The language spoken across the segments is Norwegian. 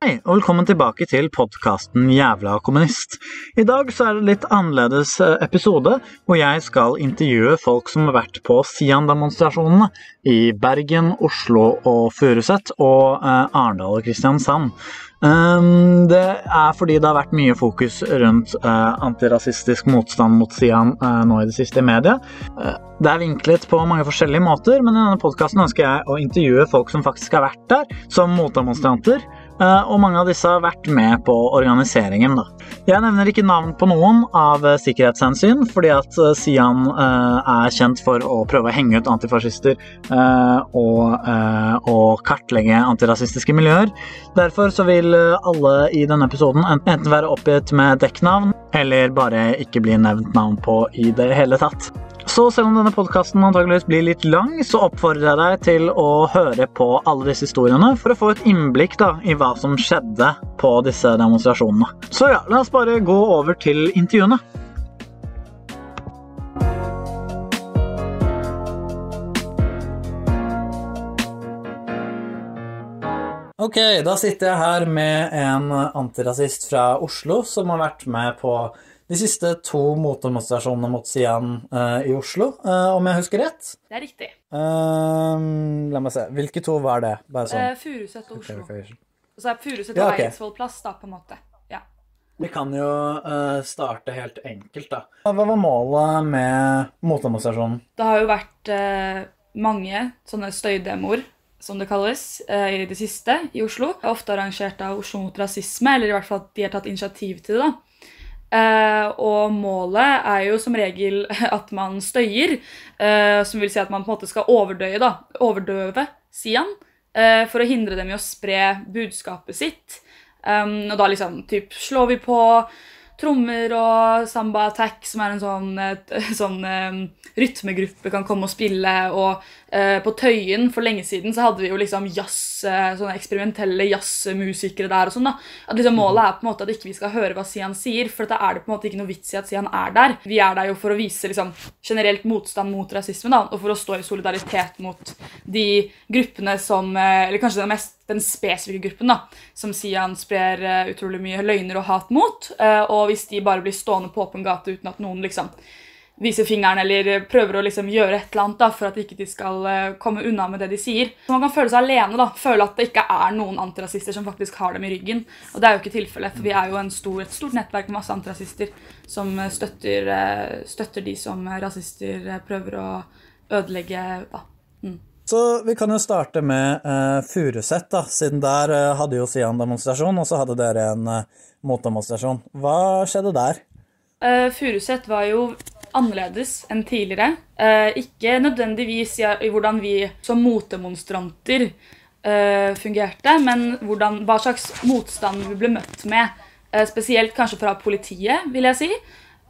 Hei, og velkommen tilbake til podkasten Jævla kommunist. I dag så er det litt annerledes eh, episode, hvor jeg skal intervjue folk som har vært på Sian-demonstrasjonene i Bergen, Oslo og Furuset, og eh, Arendal og Kristiansand. Um, det er fordi det har vært mye fokus rundt uh, antirasistisk motstand mot Sian nå i det siste i media. Det er vinklet på mange forskjellige måter, men i denne podkasten ønsker jeg å intervjue folk som faktisk har vært der, som motdemonstranter. Eh, og mange av disse har vært med på organiseringen. Da. Jeg nevner ikke navn på noen av eh, sikkerhetshensyn, fordi at eh, Sian er kjent for å prøve å henge ut antifascister og, og kartlegge antirasistiske miljøer. Derfor så vil alle i denne episoden enten være oppgitt med dekknavn, eller bare ikke bli nevnt navn på i det hele tatt. Så selv om denne podkasten antageligvis blir litt lang, så oppfordrer jeg deg til å høre på alle disse historiene for å få et innblikk da, i hva som skjedde på disse demonstrasjonene. Så ja, la oss bare gå over til intervjuene. Ok, da sitter jeg her med en antirasist fra Oslo som har vært med på de siste to motdemonstrasjonene mot Sian uh, i Oslo, uh, om jeg husker rett? Det er riktig. Uh, la meg se. Hvilke to var det? Bare sånn. Furuset og Oslo. Og så er Furuset og ja, okay. Eidsvoll plass, da, på en måte. Ja. Vi kan jo starte helt enkelt, da. Hva var målet med motdemonstrasjonen? Det har jo vært mange sånne støydemoer som det kalles, i det siste i Oslo. Ofte arrangert av Oslo mot rasisme, eller i hvert fall at de har tatt initiativ til det. da. Uh, og målet er jo som regel at man støyer, uh, som vil si at man på en måte skal overdøye, da, overdøve Sian, uh, for å hindre dem i å spre budskapet sitt. Um, og da liksom typ slår vi på trommer og Samba Attack, som er en sånn, et, sånn um, rytmegruppe, kan komme og spille. Og på Tøyen for lenge siden så hadde vi jo liksom jazz, uh, sånne eksperimentelle jazzmusikere der. og sånn da. At liksom Målet er på en måte at ikke vi skal høre hva Sian sier, for da er det på en måte ikke noe vits i at Sian er der. Vi er der jo for å vise liksom, generelt motstand mot rasisme, da, og for å stå i solidaritet mot de gruppene som uh, Eller kanskje den mest den spesifikke gruppen, da, som Sian sprer utrolig mye løgner og hat mot. Og hvis de bare blir stående på åpen gate uten at noen liksom viser fingeren eller prøver å liksom gjøre et eller annet da, for at ikke de skal uh, komme unna med det de sier. Så Man kan føle seg alene, da, føle at det ikke er noen antirasister som faktisk har dem i ryggen. Og det er jo ikke tilfellet, for vi er jo stor, et stort nettverk med masse antirasister som støtter, støtter de som rasister prøver å ødelegge. da. Mm. Så vi kan jo starte med uh, Furuset, siden der uh, hadde jo Sian demonstrasjon, og så hadde dere en uh, motdemonstrasjon. Hva skjedde der? Uh, Furuset var jo annerledes enn tidligere. Uh, ikke nødvendigvis i, hvordan vi som motdemonstranter uh, fungerte, men hvordan, hva slags motstand vi ble møtt med. spesielt kanskje fra politiet, vil jeg si.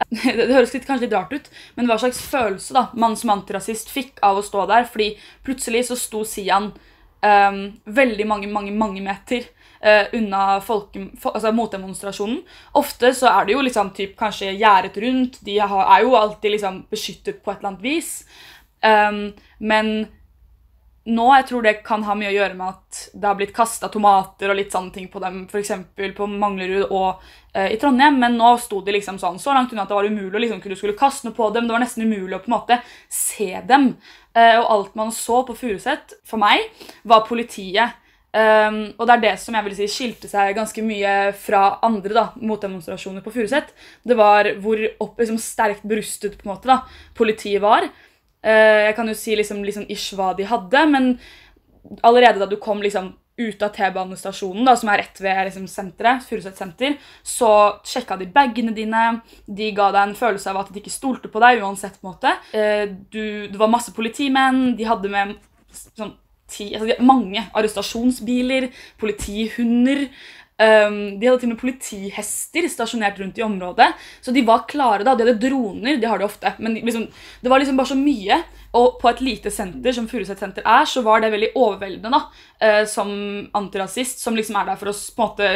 Det høres litt, kanskje litt rart ut, men hva slags følelse da man som antirasist fikk av å stå der? Fordi plutselig så sto Sian um, veldig mange, mange, mange meter uh, unna folke, altså motdemonstrasjonen. Ofte så er det jo liksom typ, kanskje gjerdet rundt. De har, er jo alltid liksom beskyttet på et eller annet vis. Um, men nå jeg tror det kan ha mye å gjøre med at det har blitt kasta tomater og litt sånne ting på dem, f.eks. på Manglerud og uh, i Trondheim, men nå sto de liksom sånn så langt unna at det var umulig å liksom, skulle kaste noe på dem. Det var nesten umulig å på en måte se dem. Uh, og alt man så på Furuset, for meg, var politiet. Um, og det er det som jeg vil si skilte seg ganske mye fra andre da, motdemonstrasjoner på Furuset. Det var hvor opp, liksom, sterkt brustet på en måte da, politiet var. Uh, jeg kan jo si liksom, liksom ish hva de hadde, men allerede da du kom liksom ut av T-banestasjonen, som er rett ved liksom, senteret, Furuset senter, så sjekka de bagene dine. De ga deg en følelse av at de ikke stolte på deg uansett. på en måte. Uh, du, det var masse politimenn. De hadde med sånn, ti, altså, de, mange arrestasjonsbiler, politihunder. Um, de hadde til og med politihester stasjonert rundt i området. Så de var klare. da, De hadde droner, de har de ofte. Men liksom, det var liksom bare så mye. Og på et lite senter som Furuset senter er, så var det veldig overveldende da, uh, som antirasist, som liksom er der for å på en måte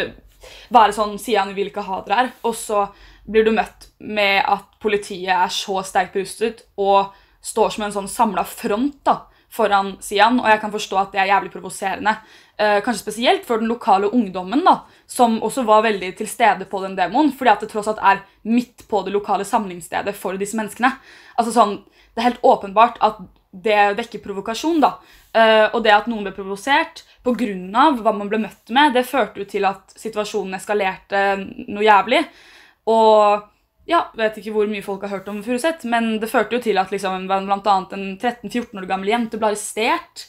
være sånn Sier han vil ikke ha dere her. Og så blir du møtt med at politiet er så sterkt berustet og står som en sånn samla front da, foran Sian, og jeg kan forstå at det er jævlig provoserende. Eh, kanskje spesielt for den lokale ungdommen, da, som også var veldig til stede på den demoen, fordi at det tross alt er midt på det lokale samlingsstedet for disse menneskene. Altså sånn, Det er helt åpenbart at det vekker provokasjon, da. Eh, og det at noen ble provosert pga. hva man ble møtt med, det førte jo til at situasjonen eskalerte noe jævlig. Og ja, vet ikke hvor mye folk har hørt om Furuset, men det førte jo til at liksom, annet en 13-14 år gammel jente ble arrestert.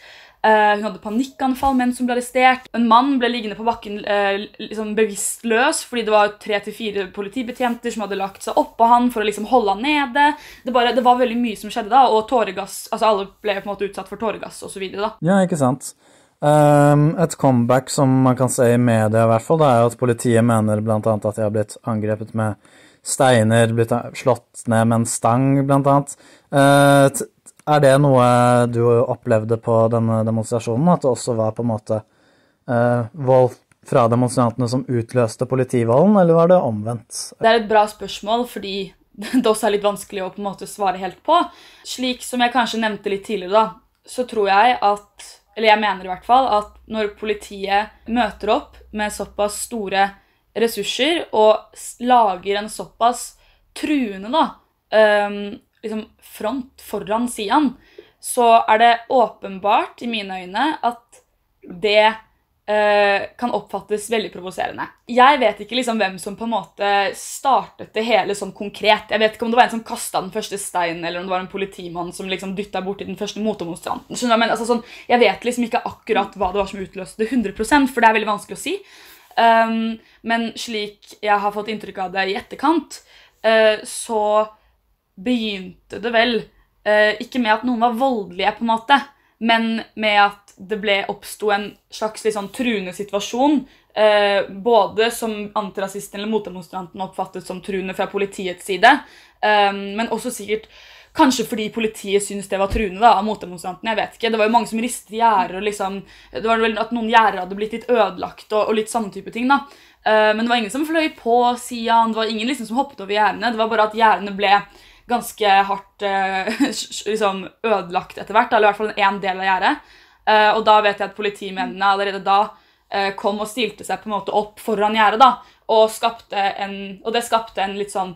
Uh, hun hadde panikkanfall mens hun ble arrestert. En mann ble liggende på bakken uh, liksom bevisstløs fordi det var tre til fire politibetjenter som hadde lagt seg oppå han for å liksom holde han nede. Det, bare, det, var veldig mye som skjedde da, og tåregass, altså alle ble på en måte utsatt for tåregass osv. Ja, ikke sant. Um, et comeback som man kan se i media, i hvert fall, det er at politiet mener bl.a. at de har blitt angrepet med steiner, blitt slått ned med en stang, blant annet. Uh, er det noe du opplevde på denne demonstrasjonen, at det også var på en måte uh, vold fra demonstrantene som utløste politivolden, eller var det omvendt? Det er et bra spørsmål, fordi det også er litt vanskelig å på en måte svare helt på. Slik som jeg kanskje nevnte litt tidligere, da, så tror jeg at Eller jeg mener i hvert fall at når politiet møter opp med såpass store ressurser og lager en såpass truende da, um, liksom front foran Sian, så er det åpenbart i mine øyne at det eh, kan oppfattes veldig provoserende. Jeg vet ikke liksom hvem som på en måte startet det hele sånn konkret. Jeg vet ikke om det var en som kasta den første steinen, eller om det var en politimann som liksom dytta borti den første motdemonstranten. Men, altså, sånn, jeg vet liksom ikke akkurat hva det var som utløste det 100% for det er veldig vanskelig å si. Um, men slik jeg har fått inntrykk av det i etterkant, uh, så begynte det vel uh, ikke med at noen var voldelige, på en måte, men med at det ble oppsto en slags sånn truende situasjon. Uh, både som antirasisten eller motdemonstranten oppfattet som truende fra politiets side, um, men også sikkert Kanskje fordi politiet syntes det var truende da, av motdemonstrantene. jeg vet ikke. Det var jo mange som ristet gjerder. Liksom, det var vel at Noen gjerder hadde blitt litt ødelagt og, og, litt sånne type ting. da. Uh, men det var ingen som fløy på Sian, det var ingen liksom som hoppet over gjerdene. Det var bare at gjerdene ble ganske hardt uh, liksom ødelagt etter hvert. Eller i hvert fall én del av gjerdet. Uh, og da vet jeg at politimennene allerede da kom og stilte seg på en måte opp foran gjerdet. da, og, og det skapte en litt sånn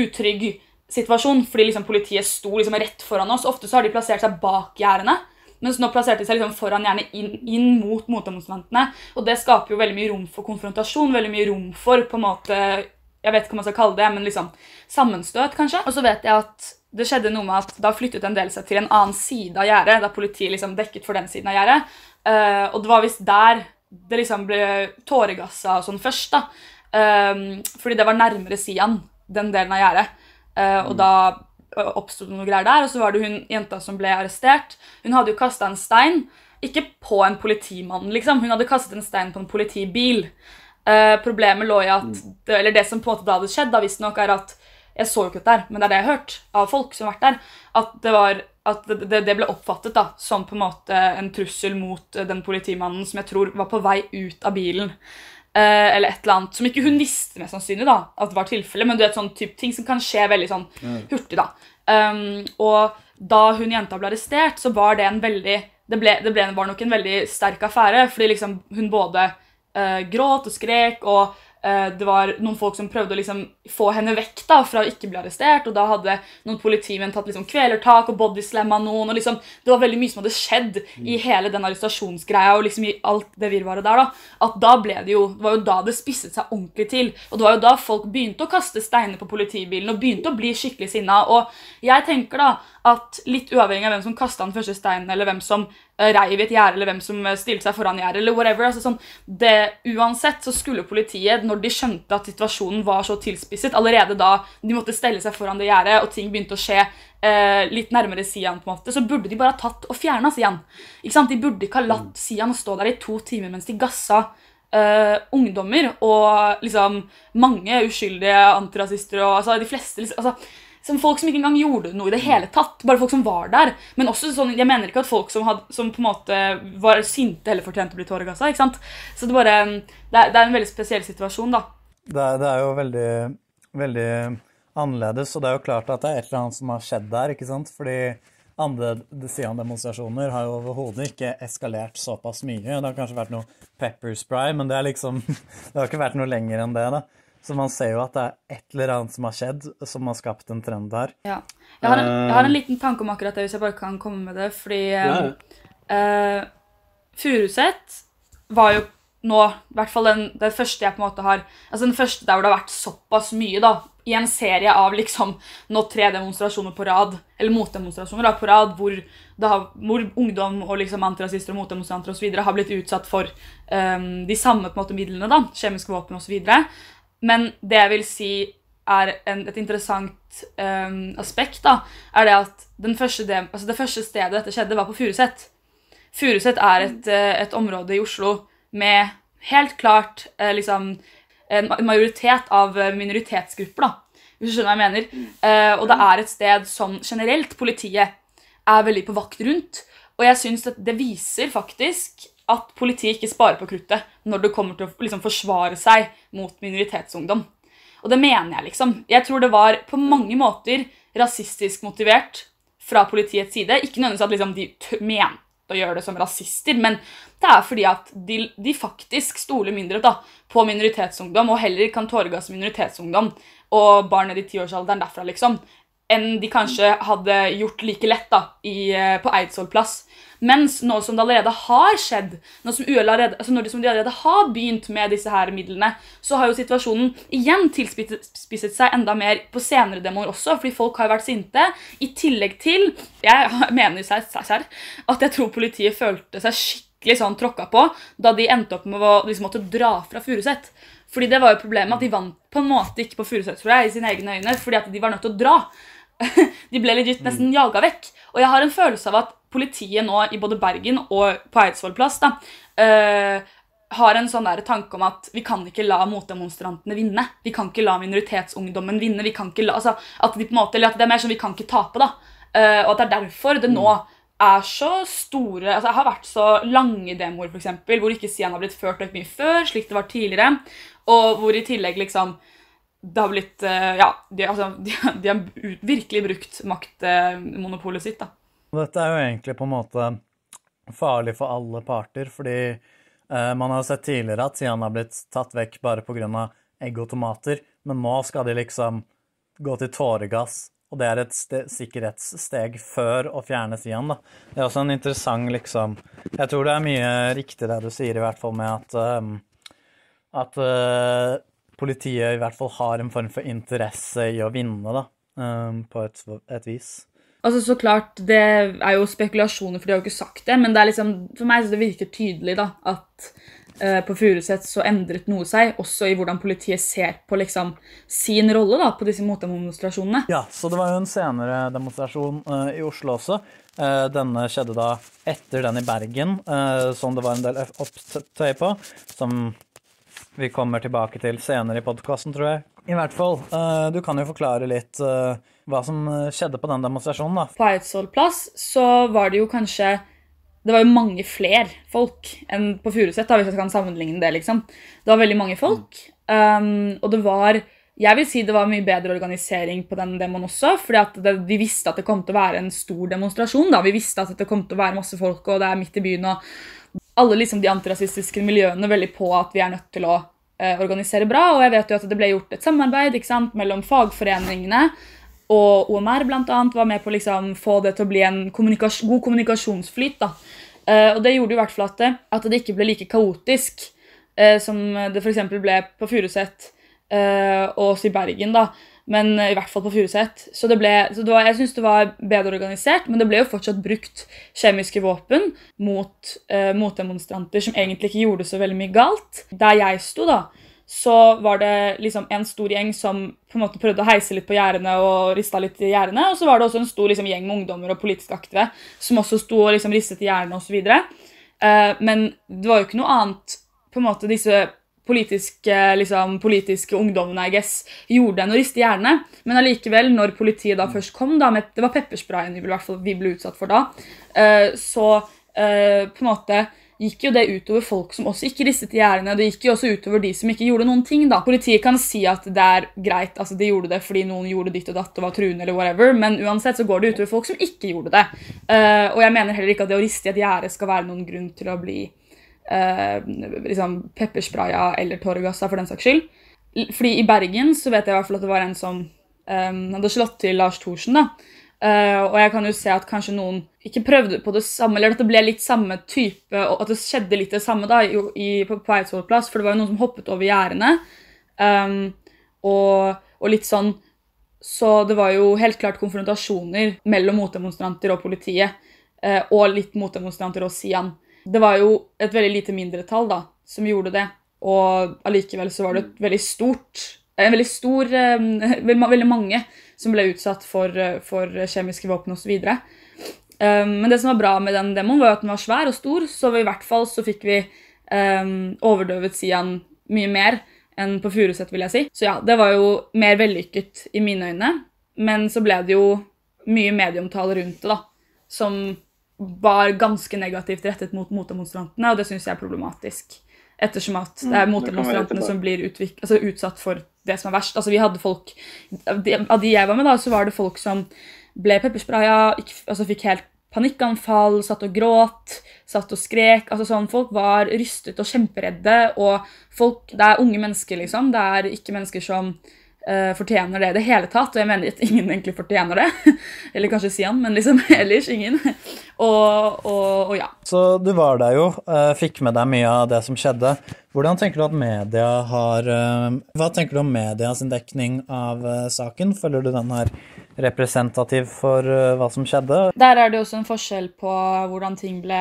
utrygg situasjon, fordi liksom politiet sto liksom rett foran oss. Ofte så har de plassert seg bak gjerdene. Mens nå plasserte de seg liksom foran gjerne inn, inn mot motdemonstrantene. Og det skaper jo veldig mye rom for konfrontasjon, veldig mye rom for på en måte jeg vet ikke hva man skal kalle det, men liksom sammenstøt, kanskje. Og så vet jeg at det skjedde noe med at da flyttet en del seg til en annen side av gjerdet, da politiet liksom dekket for den siden av gjerdet. Uh, og det var visst der det liksom ble tåregassa og sånn først, da. Um, fordi det var nærmere Sian, den delen av gjerdet. Uh, og da oppsto det noe greier der, og så var det hun jenta som ble arrestert. Hun hadde jo kasta en stein, ikke på en politimann, liksom. Hun hadde kastet en stein på en politibil. Uh, problemet lå i at mm. det, Eller det som på en måte da hadde skjedd, da visstnok, er at Jeg så jo ikke dette, men det er det jeg har hørt av folk som har vært der. At det, var, at det, det ble oppfattet da, som på en måte en trussel mot den politimannen som jeg tror var på vei ut av bilen. Uh, eller et eller annet som ikke hun visste mest sannsynlig da, at det var tilfellet, men du vet sånn type ting som kan skje veldig sånn hurtig. da. Um, og da hun jenta ble arrestert, så var det en veldig Det, ble, det ble, var nok en veldig sterk affære, fordi liksom hun både uh, gråt og skrek, og det var noen folk som prøvde å liksom få henne vekk da, fra å ikke bli arrestert. og Da hadde noen politimenn tatt liksom kvelertak og bodyslamma noen. og liksom, Det var veldig mye som hadde skjedd i mm. hele den arrestasjonsgreia og liksom i alt det virvaret der. da, at da ble Det jo, det var jo da det spisset seg ordentlig til. og Det var jo da folk begynte å kaste steiner på politibilen og begynte å bli skikkelig sinna. Og jeg tenker da at litt uavhengig av hvem som kasta den første steinen, eller hvem som uh, reiv i et gjerde, eller hvem som uh, stilte seg foran gjerdet, eller whatever altså sånn, det, Uansett så skulle politiet, når de skjønte at situasjonen var så tilspisset, allerede da de måtte stelle seg foran det gjerdet, og ting begynte å skje eh, litt nærmere Sian, på en måte, så burde de bare ha tatt og fjerna Sian. Ikke sant? De burde ikke ha latt mm. Sian stå der i to timer mens de gassa. Uh, ungdommer og liksom mange uskyldige antirasister og altså, de fleste liksom, altså, som folk som ikke engang gjorde noe i det hele tatt. Bare folk som var der. Men også sånn, jeg mener ikke at folk som, had, som på en måte var sinte, heller fortjente å bli tåregassa. ikke sant? Så det, bare, det, er, det er en veldig spesiell situasjon, da. Det er, det er, jo veldig, veldig annerledes, og det er jo klart at det er et eller annet som har skjedd der. ikke sant? Fordi andre Sian-demonstrasjoner har jo overhodet ikke eskalert såpass mye. Det har kanskje vært noe pepper spray, men det er liksom Det har ikke vært noe lenger enn det. da. Så man ser jo at det er et eller annet som har skjedd, som har skapt en trend her. Ja. Jeg har, en, jeg har en liten tanke om akkurat det, hvis jeg bare kan komme med det. Fordi Ja, uh, Furuset var jo nå i hvert fall den, den første jeg på en måte har Altså den første der hvor det har vært såpass mye, da. I en serie av liksom nå tre demonstrasjoner på rad, eller motdemonstrasjoner da, på rad, hvor, har, hvor ungdom og liksom antirasister og motdemonstranter og så videre har blitt utsatt for um, de samme på en måte midlene, da, kjemiske våpen osv. Men det jeg vil si er en, et interessant um, aspekt, da, er det at den første de, altså det første stedet dette skjedde, var på Furuset. Furuset er et, eh, et område i Oslo med helt klart eh, liksom en majoritet av eh, minoritetsgrupper, da, hvis du skjønner hva jeg mener. Eh, og det er et sted som generelt politiet er veldig på vakt rundt. Og jeg syns det viser faktisk at politiet ikke sparer på kruttet når det kommer til å liksom, forsvare seg mot minoritetsungdom. Og det mener jeg, liksom. Jeg tror det var på mange måter rasistisk motivert fra politiets side. Ikke nødvendigvis at liksom, de mente å gjøre det som rasister, men det er fordi at de, de faktisk stoler mindre da, på minoritetsungdom, og heller kan tåregasse minoritetsungdom og barn ned i tiårsalderen derfra, liksom, enn de kanskje hadde gjort like lett da, i, eh, på Eidsvoll plass. Mens nå som det allerede har skjedd, nå som allerede, altså når de, som de allerede har begynt med disse her midlene, så har jo situasjonen igjen tilspisset seg enda mer på senere demoer også, fordi folk har vært sinte. I tillegg til Jeg mener seg selv at jeg tror politiet følte seg skikkelig sånn tråkka på da de endte opp med å liksom måtte dra fra Furuset. Fordi det var jo problemet at de vant på en måte ikke på Furuset, tror jeg, i sine egne øyne, fordi at de var nødt til å dra. De ble legit nesten jaga vekk. Og jeg har en følelse av at politiet nå i både Bergen og på Eidsvoll plass da, uh, har en sånn der tanke om at vi kan ikke la motdemonstrantene vinne. Vi kan ikke la minoritetsungdommen vinne. vi kan ikke la, altså, at de på en måte, eller at det er mer sånn vi kan ikke tape. da. Uh, og at det er derfor det nå er så store altså Jeg har vært så lange demoer, f.eks., hvor ikke Sian har blitt ført opp mye før, slik det var tidligere. Og hvor i tillegg liksom det har blitt eh, Ja, de, altså, de, de har virkelig brukt maktmonopolet sitt. da. Dette er jo egentlig på en måte farlig for alle parter, fordi eh, man har sett tidligere at Sian har blitt tatt vekk bare pga. egg og tomater, men nå skal de liksom gå til tåregass, og det er et ste sikkerhetssteg før å fjerne Sian. da. Det er også en interessant liksom Jeg tror det er mye riktig det du sier, i hvert fall med at eh, at eh, politiet i hvert fall har en form for interesse i å vinne, da, eh, på et, et vis. Altså så klart, Det er jo spekulasjoner, for de har jo ikke sagt det, men det er liksom, for meg så det virker tydelig da, at uh, på Furuset så endret noe seg, også i hvordan politiet ser på liksom, sin rolle da, på disse motdemonstrasjonene. Ja, så det var jo en senere demonstrasjon uh, i Oslo også. Uh, denne skjedde da etter den i Bergen, som det var en del opptøy på, som vi kommer tilbake til senere i podkasten, tror jeg. I hvert fall, eh, du kan jo forklare litt eh, hva som eh, skjedde på den demonstrasjonen, da. På Eidsvoll plass så var det jo kanskje Det var jo mange flere folk enn på Furuset, hvis jeg kan sammenligne det. liksom. Det var veldig mange folk, um, og det var jeg vil si det var mye bedre organisering på den demoen også. fordi at det, Vi visste at det kom til å være en stor demonstrasjon. da. Vi visste at det kom til å være masse folk, og det er midt i byen. og Alle liksom de antirasistiske miljøene veldig på at vi er nødt til å eh, organisere bra. Og jeg vet jo at det ble gjort et samarbeid sant, mellom fagforeningene og OMR annet, var med på å liksom få det til å bli en kommunikasj god kommunikasjonsflyt. da. Eh, og det gjorde jo hvert fall at det, at det ikke ble like kaotisk eh, som det f.eks. ble på Furuset eh, og også i Bergen. da, men eh, i hvert fall på Furuset. Så, det ble, så det var, jeg syns det var bedre organisert, men det ble jo fortsatt brukt kjemiske våpen mot eh, motdemonstranter som egentlig ikke gjorde så veldig mye galt. Der jeg sto, da, så var det liksom en stor gjeng som på en måte prøvde å heise litt på gjerdene og rista litt i gjerdene. Og så var det også en stor liksom, gjeng med ungdommer og politisk aktive som også sto og liksom, ristet i gjerdene osv. Eh, men det var jo ikke noe annet på en måte disse politiske, liksom, politiske ungdommene I guess, gjorde enn å riste i. Men allikevel, når politiet da først kom, da, med, det var peppersprayen vi ble, vi ble utsatt for da, uh, så uh, på en måte gikk jo det utover folk som også ikke ristet i gjerdene. Det gikk jo også utover de som ikke gjorde noen ting. da. Politiet kan si at det er greit, altså de gjorde det fordi noen gjorde ditt og datt og var truende, eller whatever, men uansett så går det utover folk som ikke gjorde det. Og jeg mener heller ikke at det å riste i et gjerde skal være noen grunn til å bli uh, liksom pepperspraya eller tåregassa, for den saks skyld. Fordi i Bergen så vet jeg i hvert fall at det var en som eh, hadde slått til Lars Thorsen. da, Eh, og jeg kan jo se at kanskje noen ikke prøvde på det samme, eller at det ble litt samme type, og at det skjedde litt det samme da, i, i, på, på Eidsvoll plass, for det var jo noen som hoppet over gjerdene. Um, og, og, litt sånn Så det var jo helt klart konfrontasjoner mellom motdemonstranter og politiet. Uh, og litt motdemonstranter og Sian. Det var jo et veldig lite mindretall da, som gjorde det. Og allikevel så var det et veldig stort En veldig stor Veldig mange som ble utsatt for, eh, for kjemiske våpen osv. Men det som var bra med den demoen, var at den var svær og stor, så i hvert fall så fikk vi overdøvet Sian mye mer enn på Furuset, vil jeg si. Så ja, det var jo mer vellykket i mine øyne. Men så ble det jo mye medieomtale rundt det, da, som var ganske negativt rettet mot motemonstrantene, og det syns jeg er problematisk. Ettersom at det er motdemonstrantene motemonstrantene som blir altså utsatt for det som er verst. Altså, vi hadde folk, Av de jeg var med, da, så var det folk som ble pepperspraya, altså fikk helt panikkanfall, satt og gråt, satt og skrek. altså sånn, Folk var rystet og kjemperedde. Og folk, det er unge mennesker, liksom. Det er ikke mennesker som fortjener det i det hele tatt. Og jeg mener at ingen egentlig fortjener det. Eller kanskje Sian, men liksom ellers ingen. og, og, og, ja. Så du var der jo, uh, fikk med deg mye av det som skjedde. Hvordan tenker du at media har uh, Hva tenker du om medias dekning av saken? Føler du den her representativ for hva som skjedde? Der er det også en forskjell på hvordan ting ble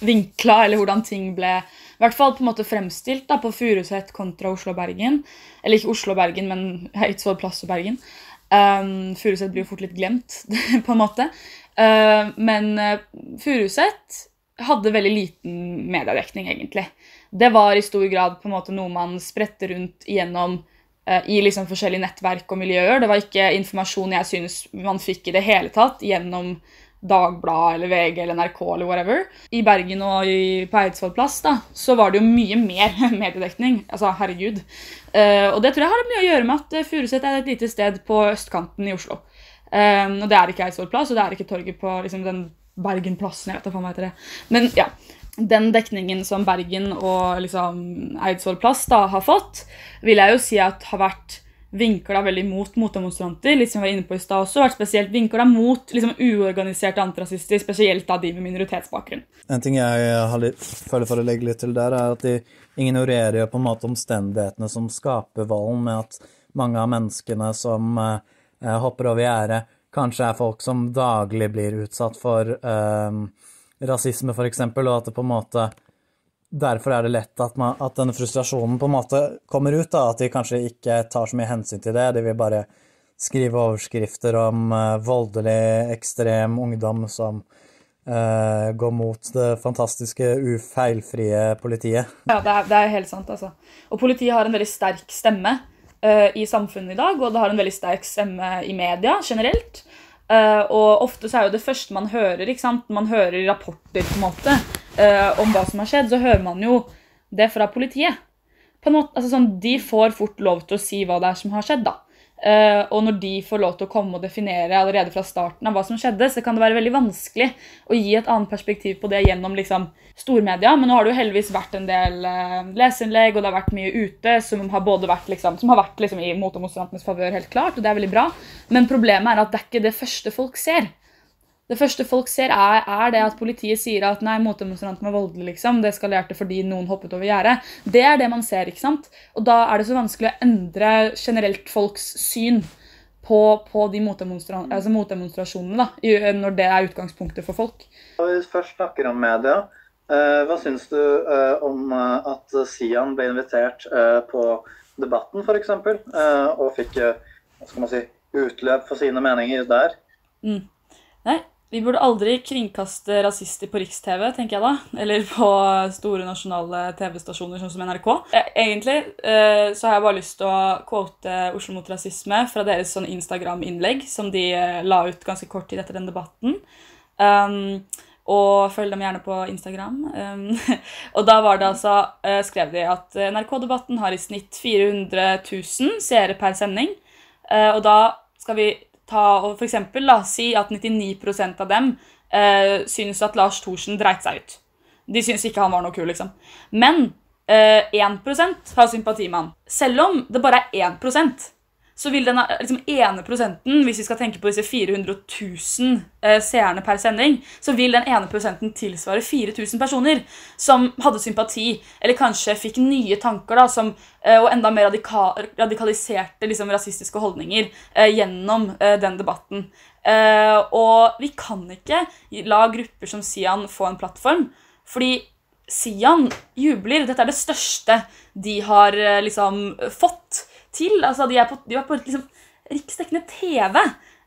vinkla, eller hvordan ting ble i hvert fall på en måte fremstilt da, på Furuset kontra Oslo og Bergen. Eller ikke Oslo og Bergen, men Eidsvoll plass og Bergen. Um, Furuset blir jo fort litt glemt, på en måte. Uh, men uh, Furuset hadde veldig liten mediedekning, egentlig. Det var i stor grad på en måte noe man spredte rundt igjennom uh, i liksom forskjellige nettverk og miljøer. Det var ikke informasjon jeg synes man fikk i det hele tatt gjennom Dagbladet eller VG eller NRK eller whatever. I Bergen og i, på Eidsvoll plass da, så var det jo mye mer mediedekning. Altså, herregud. Uh, og det tror jeg har mye å gjøre med at uh, Furuset er et lite sted på østkanten i Oslo. Um, og det er ikke Eidsvoll plass, og det er ikke torget på liksom, den Bergenplassen. jeg vet hva heter det. Men ja, den dekningen som Bergen og liksom, Eidsvoll plass da, har fått, vil jeg jo si at har vært vinkla veldig mot motdemonstranter. litt som vi var inne på i sted også, vært spesielt vinkla mot liksom, uorganiserte antirasister, spesielt av de med minoritetsbakgrunn. En ting jeg litt, føler for å legge litt til der, er at de ignorerer jo på en måte omstendighetene som skaper volden, med at mange av menneskene som eh hopper over gjerdet, kanskje er folk som daglig blir utsatt for eh, rasisme, f.eks., og at det på en måte derfor er det lett at, man, at, denne frustrasjonen på en måte kommer ut. da, At de kanskje ikke tar så mye hensyn til det. De vil bare skrive overskrifter om uh, voldelig, ekstrem ungdom som uh, går mot det fantastiske, ufeilfrie politiet. Ja, det er, det er, helt sant, altså. Og politiet har en veldig sterk stemme uh, i samfunnet i dag, og det har en veldig sterk stemme i media generelt. og ofte så er jo det første man hører, ikke sant? man hører rapporter på en måte uh, om hva som har skjedd, så hører man jo det fra politiet. Måte, altså sånn, de får fort lov til å si hva det er som har skjedd. da. Uh, og når de får lov til å komme og definere allerede fra starten av hva som skjedde, så kan det være veldig vanskelig å gi et annet perspektiv på det gjennom liksom, stormedia. Men nå har det jo heldigvis vært en del uh, leseinnlegg, og det har vært mye ute som har vært, liksom, som har vært liksom, i motdemonstrantenes favør, helt klart, og det er veldig bra. Men problemet er at det er ikke det første folk ser. Det første folk ser, er, er, det at politiet sier at nei, motdemonstranten var voldelig. liksom, Det eskalerte fordi noen hoppet over gjerdet. Det er det man ser. ikke sant? Og da er det så vanskelig å endre generelt folks syn på, på de motdemonstrasjonene altså motdemonstrasjonene, da, når det er utgangspunktet for folk. Når vi først snakker om media, eh, hva syns du eh, om eh, at Sian ble invitert på Debatten f.eks., og fikk hva skal man si, utløp for sine meninger der? Mm. Nei, vi burde aldri kringkaste rasister på Riks-TV, tenker jeg da. Eller på store nasjonale TV-stasjoner sånn som NRK. Eh, egentlig eh, så har jeg bare lyst til å quote Oslo mot rasisme fra deres sånn Instagram-innlegg som de eh, la ut ganske kort tid etter den debatten. Um, Og følg dem gjerne på Instagram. Um, og da var det altså, uh, skrev de at NRK-debatten har i snitt 400 000 seere per sending. Og da skal vi ta og for eksempel, da, si at 99% av dem eh, syns at Lars Thorsen dreit seg ut. De syns ikke han var noe kul, liksom. Men eh, 1% har sympati med han. Selv om det bare er 1 så vil den liksom, ene prosenten, hvis vi skal tenke på disse 400 000 eh, seerne per sending, så vil den ene prosenten tilsvare 4000 personer som hadde sympati, eller kanskje fikk nye tanker da, som, eh, og enda mer radika radikaliserte liksom, rasistiske holdninger eh, gjennom eh, den debatten. Og vi kan ikke la grupper som Sian få en plattform, fordi Sian jubler. Dette er det største de har liksom fått til. Altså, de er på, de er på liksom, riksdekkende TV.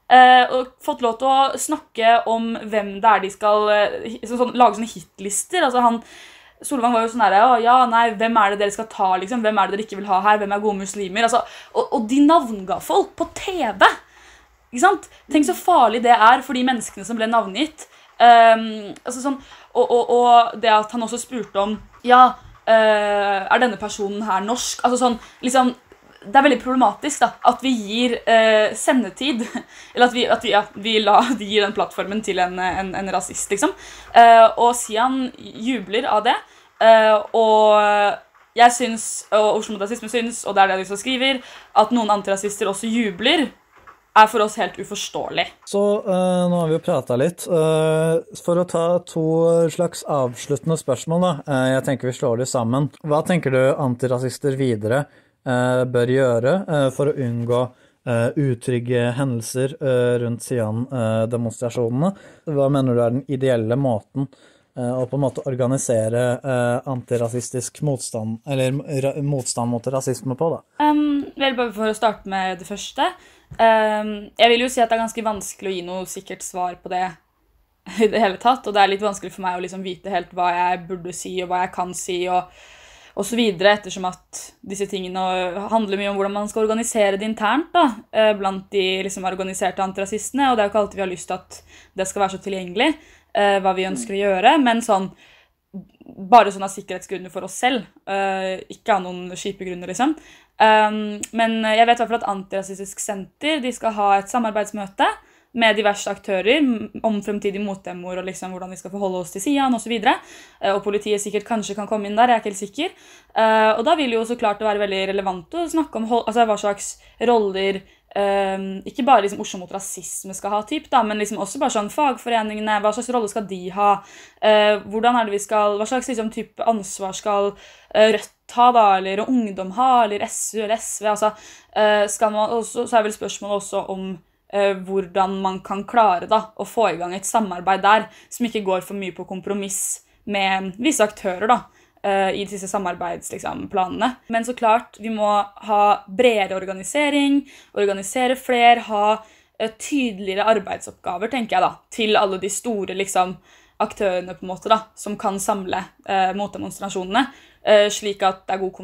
Eh, og fått lov til å snakke om hvem det er de skal så, sånn, Lage sånne hitlister. Altså, han, Solvang var jo sånn herre ja, nei, Hvem er det dere skal ta? liksom? Hvem er det dere ikke vil ha her? Hvem er gode muslimer? Altså, og, og de navnga folk på TV! Ikke sant? Tenk så farlig det er for de menneskene som ble navngitt. Um, altså sånn, og, og, og, det at han også spurte om Ja, uh, er denne personen her norsk? Altså sånn, liksom det er veldig problematisk da, at vi gir eh, sendetid Eller at, vi, at vi, ja, vi la, de gir den plattformen til en, en, en rasist, liksom. Eh, og Sian jubler av det. Eh, og jeg syns, og Oslo mot rasisme syns, og det er det de som skriver, at noen antirasister også jubler. Er for oss helt uforståelig. Så uh, nå har vi jo prata litt. Uh, for å ta to slags avsluttende spørsmål, da. Uh, jeg tenker vi slår de sammen. Hva tenker du antirasister videre bør gjøre eh, for å unngå eh, utrygge hendelser rundt Sian-demonstrasjonene. Hva mener du er den ideelle måten å på en måte organisere antirasistisk motstand, eller motstand mot rasisme på, da? Um, vel, bare for å starte med det første. Um, jeg vil jo si at det er ganske vanskelig å gi noe sikkert svar på det i det hele tatt. Og det er litt vanskelig for meg å liksom vite helt hva jeg burde si, og hva jeg kan si. og osv. Ettersom at disse tingene handler mye om hvordan man skal organisere det internt da, eh, blant de liksom, organiserte antirasistene. Og det er jo ikke alltid vi har lyst til at det skal være så tilgjengelig eh, hva vi ønsker å gjøre. Men sånn, bare sånn av sikkerhetsgrunner for oss selv. Uh, ikke av noen kjipe grunner, liksom. Um, men jeg vet i hvert fall at Antirasistisk Senter de skal ha et samarbeidsmøte med diverse aktører om fremtidige motdemoer og liksom hvordan vi skal forholde oss til Sian osv. Og, så uh, og politiet sikkert kanskje kan komme inn der, jeg er ikke helt sikker. Uh, og da vil jo så klart det være veldig relevant å snakke om altså, hva slags roller um, ikke bare liksom Oslo mot rasisme skal ha, typ, da, men liksom også bare sånn fagforeningene. Hva slags rolle skal de ha? Hvordan er det vi skal, Hva slags liksom, type ansvar skal Rødt ha, da, eller Ungdom ha, eller SU eller SV? altså, skal man, også, Så er vel spørsmålet også om eh, hvordan man kan klare da, å få i gang et samarbeid der som ikke går for mye på kompromiss med visse aktører da, eh, i disse samarbeidsplanene. Liksom, Men så klart, vi må ha bredere organisering, organisere flere, ha eh, tydeligere arbeidsoppgaver tenker jeg da, til alle de store liksom, aktørene på en måte da, som kan samle eh, motdemonstrasjonene. Eh, slik at det er god,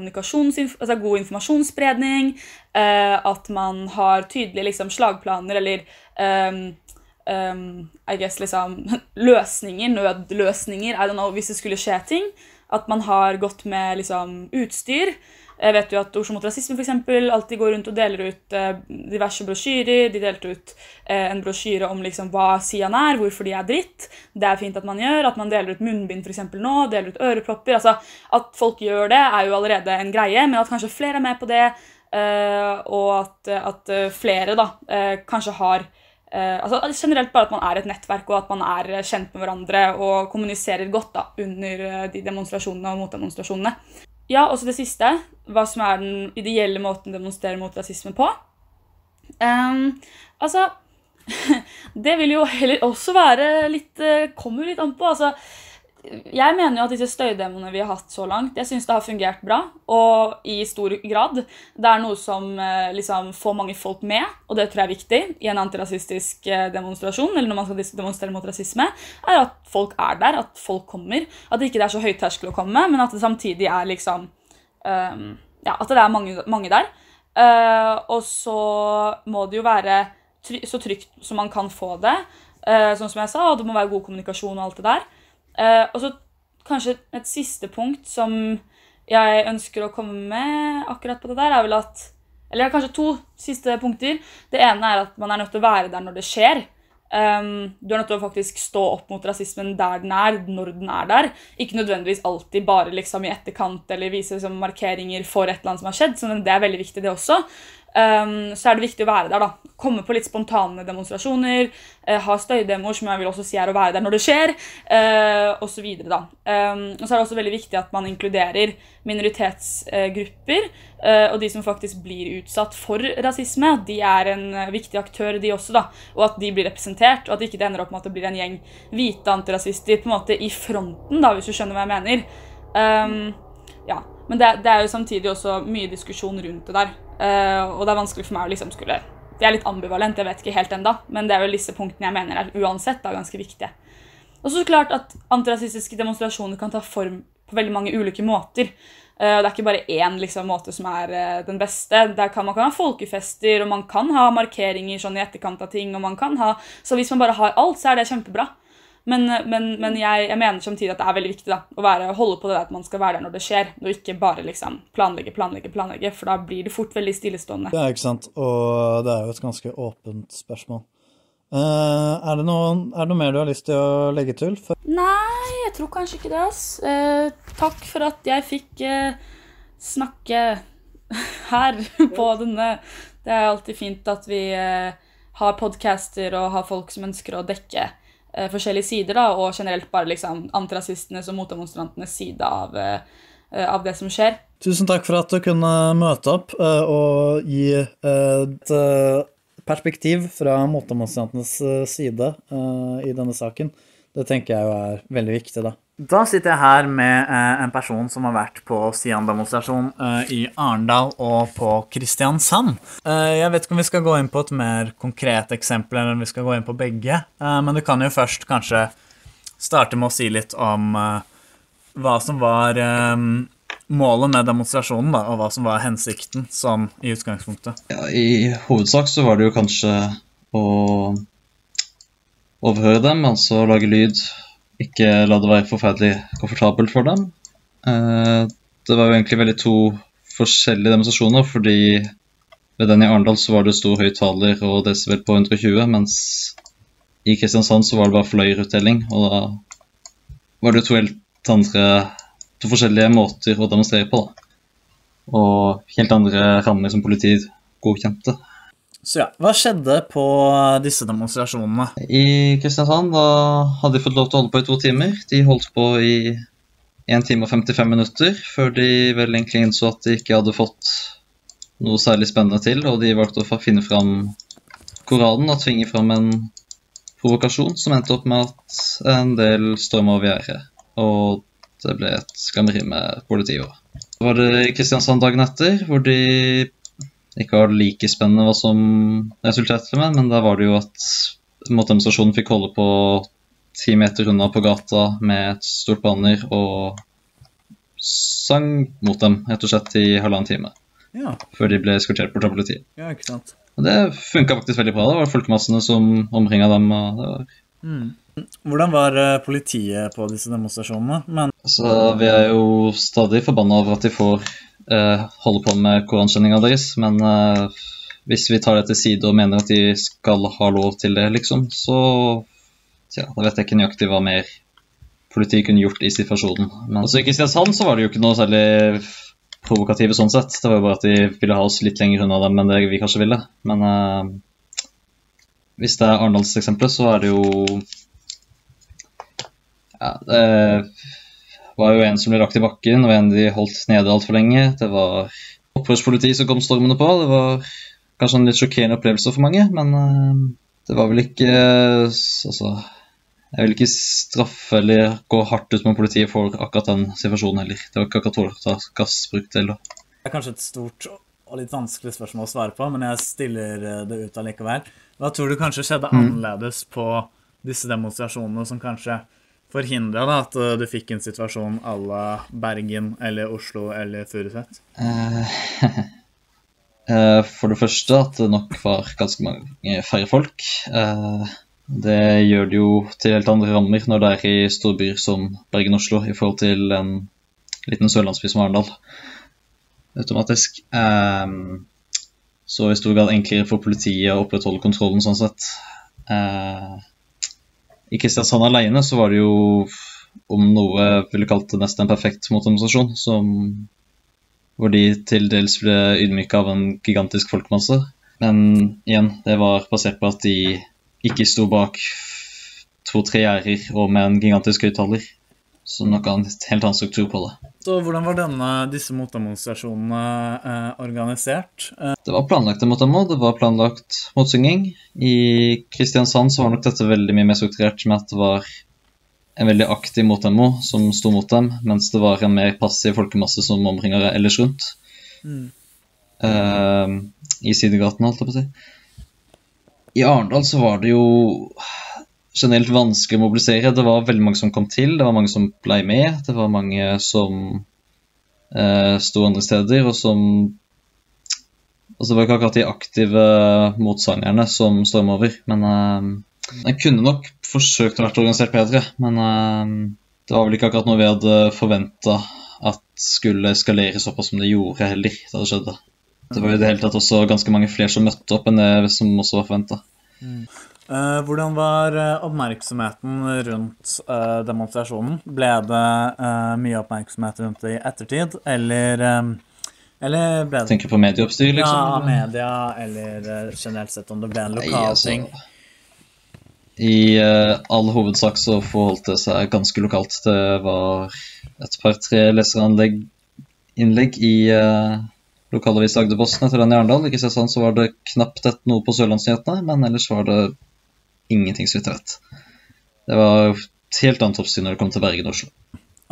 altså god informasjonsspredning, eh, at man har tydelige liksom, slagplaner eller um, um, I guess liksom løsninger, nødløsninger, know, hvis det skulle skje ting. At man har gått med liksom, utstyr. Jeg vet jo at Oslo mot rasisme for eksempel, alltid går rundt og deler ut eh, diverse brosjyrer. De delte ut eh, en brosjyre om liksom, hva Sian er, hvorfor de er dritt. Det er fint at man gjør. At man deler ut munnbind for eksempel, nå, deler ut ørepropper. altså At folk gjør det, er jo allerede en greie, men at kanskje flere er med på det, eh, og at, at, flere da eh, kanskje har eh, altså Generelt bare at man er et nettverk, og at man er kjent med hverandre og kommuniserer godt da, under eh, de demonstrasjonene og motdemonstrasjonene. Ja, også det siste. Hva som er den ideelle måten å demonstrere mot rasisme på. Um, altså Det vil jo heller også være litt eh, Kommer litt an på. altså jeg mener jo at disse støydemoene vi har hatt så langt, jeg synes det har fungert bra. Og i stor grad. Det er noe som eh, liksom får mange folk med, og det tror jeg er viktig i en antirasistisk eh, demonstrasjon, eller når man skal demonstrere mot rasisme, er at folk er der, at folk kommer. At det ikke er så høyt terskel å komme, men at det samtidig er liksom um, Ja, at det er mange, mange der. Uh, og så må det jo være try så trygt som man kan få det. Uh, sånn som jeg sa, og det må være god kommunikasjon og alt det der. Eh, og så kanskje et siste punkt som jeg ønsker å komme med akkurat på det der, er vel at Eller kanskje to siste punkter. Det ene er at man er nødt til å være der når det skjer. Um, du er nødt til å faktisk stå opp mot rasismen der den er, når den er der. Ikke nødvendigvis alltid bare liksom i etterkant eller vise liksom markeringer for et eller annet som har skjedd. Så det er veldig viktig, det også. Um, så er det viktig å være der. da. Komme på litt spontane demonstrasjoner. Uh, ha støydemoer, som jeg vil også si er å være der når det skjer. Uh, og så videre, da. Um, og så er det også veldig viktig at man inkluderer minoritetsgrupper. Uh, og de som faktisk blir utsatt for rasisme. De er en viktig aktør, de også. da. Og at de blir representert. Og at ikke det ender opp med at det blir en gjeng hvite antirasister på en måte i fronten, da, hvis du skjønner hva jeg mener. Um, ja. Men det, det, er jo samtidig også mye diskusjon rundt det der. Uh, og det er vanskelig for meg å liksom skulle Det er litt ambivalent, jeg vet ikke helt enda, men det er jo disse punktene jeg mener er uansett da, ganske viktige. Og så klart at antirasistiske demonstrasjoner kan ta form på veldig mange ulike måter. Uh, det er ikke bare én liksom, måte som er uh, den beste. Kan Man kan ha folkefester, og man kan ha markeringer sånn i etterkant av ting. og man kan ha, Så hvis man bare har alt, så er det kjempebra. Men, men, men jeg, jeg, mener samtidig at det er veldig viktig da, å være, holde på det at man skal være der når det skjer, og ikke bare liksom planlegge, planlegge, planlegge, for da blir det fort veldig stillestående. Ja, ikke sant, og det er jo et ganske åpent spørsmål. Uh, er, det noe, er, det noe, mer du har lyst til å legge til? For Nei, jeg tror kanskje ikke det. ass. Uh, takk for at jeg fikk uh, snakke her på denne. Det er alltid fint at vi har podcaster og har folk som ønsker å dekke eh, forskjellige sider, da, og generelt bare liksom antirasistenes og motdemonstrantenes side av, eh, av, det som skjer. Tusen takk for at du kunne møte opp eh, og gi et eh, perspektiv fra motdemonstrantenes eh, side eh, i denne saken. Det tenker jeg jo er veldig viktig, da. Da sitter jeg her med eh, en person som har vært på Sian-demonstrasjon eh, i Arendal og på Kristiansand. Eh, jeg vet ikke om vi skal gå inn på et mer konkret eksempel, eller om vi skal gå inn på begge. Eh, men du kan jo først kanskje starte med å si litt om eh, hva som var eh, målet med demonstrasjonen, da, og hva som var hensikten sånn i utgangspunktet. Ja, I hovedsak så var det jo kanskje å overhøre dem, altså lage lyd ikke la det være forferdelig komfortabelt for dem. Eh, det var jo egentlig veldig to forskjellige demonstrasjoner, fordi ved den i Arendal så var det stor høyttaler og desibel på 120, mens i Kristiansand så var det bare fløyerutdeling, og da var det to helt andre to forskjellige måter å demonstrere på. da. Og helt andre rammer som politiet godkjente. Så ja, Hva skjedde på disse demonstrasjonene? I Kristiansand da hadde de fått lov til å holde på i to timer. De holdt på i 1 time og 55 minutter før de vel egentlig innså at de ikke hadde fått noe særlig spennende til, og de valgte å finne fram Koranen og tvinge fram en provokasjon som endte opp med at en del storma over gjerdet. Og det ble et skammeri med politiet. Så var det Kristiansand dagen etter, hvor de ikke var like spennende hva som resulterte med, men da var det jo at motdemonstrasjonen fikk holde på ti meter unna på gata med et stort banner og sang mot dem rett og slett i halvannen time. Ja. Før de ble eskortert bort av politiet. Ja, ikke sant. Og det funka faktisk veldig bra. Det var folkemassene som omringa dem. og det var... Mm. Hvordan var eh, politiet på disse demonstrasjonene? Men... Altså, vi er jo stadig forbanna over at de får eh, holde på med korankjenninga deres, men eh, hvis vi tar det til side og mener at de skal ha lov til det, liksom, så ja, da vet jeg ikke nøyaktig hva mer politiet kunne gjort i situasjonen. Men altså, i Kristiansand så var det jo ikke noe særlig provokative sånn sett. Det var jo bare at de ville ha oss litt lenger unna dem enn det vi kanskje ville. Men uh, hvis det er Arendalseksempelet, så er det jo ja, det var jo en som ble lagt i bakken, og en de holdt nede altfor lenge. Det var opprørspoliti som kom stormende på. Det var kanskje en litt sjokkerende opplevelse for mange, men uh, det var vel ikke uh, Altså, jeg vil ikke straffe eller gå hardt ut med politiet for akkurat den situasjonen heller. Det var ikke akkurat tålelig gassbruk til. Det er kanskje et stort og litt vanskelig spørsmål å svare på, men jeg stiller eh, det ut allikevel. Hva tror du kanskje skjedde mm. annerledes på disse demonstrasjonene som kanskje forhindra at uh, du fikk en situasjon à la Bergen eller Oslo eller Furuset? Uh, uh, for det første at det nok var ganske mange færre folk. Det gjør det jo til helt andre rammer når det er i storbyer som Bergen og Oslo, i forhold til en liten sørlandsby som Arendal. Automatisk. Um, så i stor grad enklere for politiet å opprettholde kontrollen sånn sett. I Kristiansand alene så var det jo om noe ville kalt det nesten en perfekt motdemonstrasjon, som hvor de til dels ble ydmyka av en gigantisk folkemasse. Men igjen, det var basert på at de ikke sto bak to-tre gjerder og med en gigantisk høyttaler. Så noe annet, helt annen struktur på det. Så Hvordan var denne, disse motdemonstrasjonene eh, organisert? Eh. Det var planlagt en motdemo, det var planlagt motsynging. I Kristiansand så var nok dette veldig mye mer strukturert med at det var en veldig aktiv motdemo som sto mot dem, mens det var en mer passiv folkemasse som omringer ellers rundt. Mm. Eh, I sidegatene, holdt jeg på å si. I Arendal så var det jo generelt vanskelig å mobilisere. Det var veldig mange som kom til, det var mange som ble med. Det var mange som eh, sto andre steder, og som Altså, det var ikke akkurat de aktive motsangerne som storma over, men eh, jeg kunne nok forsøkt å vært organisert bedre. Men eh, det var vel ikke akkurat noe vi hadde forventa at skulle eskalere såpass som det gjorde heller da det skjedde. Det var i det hele tatt også ganske mange flere som møtte opp enn det som også var forventa. Mm. Uh, hvordan var uh, oppmerksomheten rundt uh, demonstrasjonen? Ble det mye oppmerksomhet rundt det i ettertid, eller, eller ble det Tenker på medieoppstyr, liksom? Ja, media, eller generelt sett om det ble en lokal altså, ting? I all hovedsak så forholdt det seg ganske lokalt. Det var et par-tre leserinnlegg i lokalavis Agderposten etter den i Arendal. Ikke sånn så var det knapt et noe på Sørlandsnyhetene, men ellers var det ingenting, rett. Det var et helt annet oppsyn når det kom til Bergen og Oslo.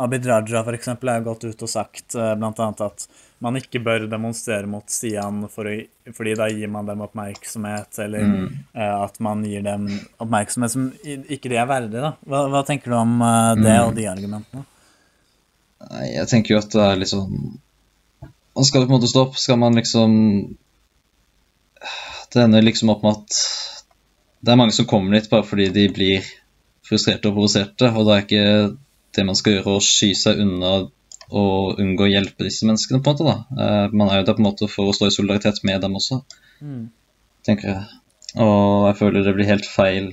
Abid Raja for eksempel, er jo gått ut og sagt eh, bl.a. at man ikke bør demonstrere mot Stian for å, fordi da gir man dem oppmerksomhet, eller mm. uh, at man gir dem oppmerksomhet som ikke de er verdig. da. Hva, hva tenker du om uh, det mm. og de argumentene? Jeg tenker jo at det er litt sånn Man skal på en måte stå opp. Skal man liksom Det ender liksom opp med at det er mange som kommer dit bare fordi de blir frustrerte og provoserte, og det er ikke det man skal gjøre å sky seg unna og unngå å hjelpe disse menneskene, på en måte. da. Eh, man er jo der på en måte for å stå i solidaritet med dem også, mm. tenker jeg. Og jeg føler det blir helt feil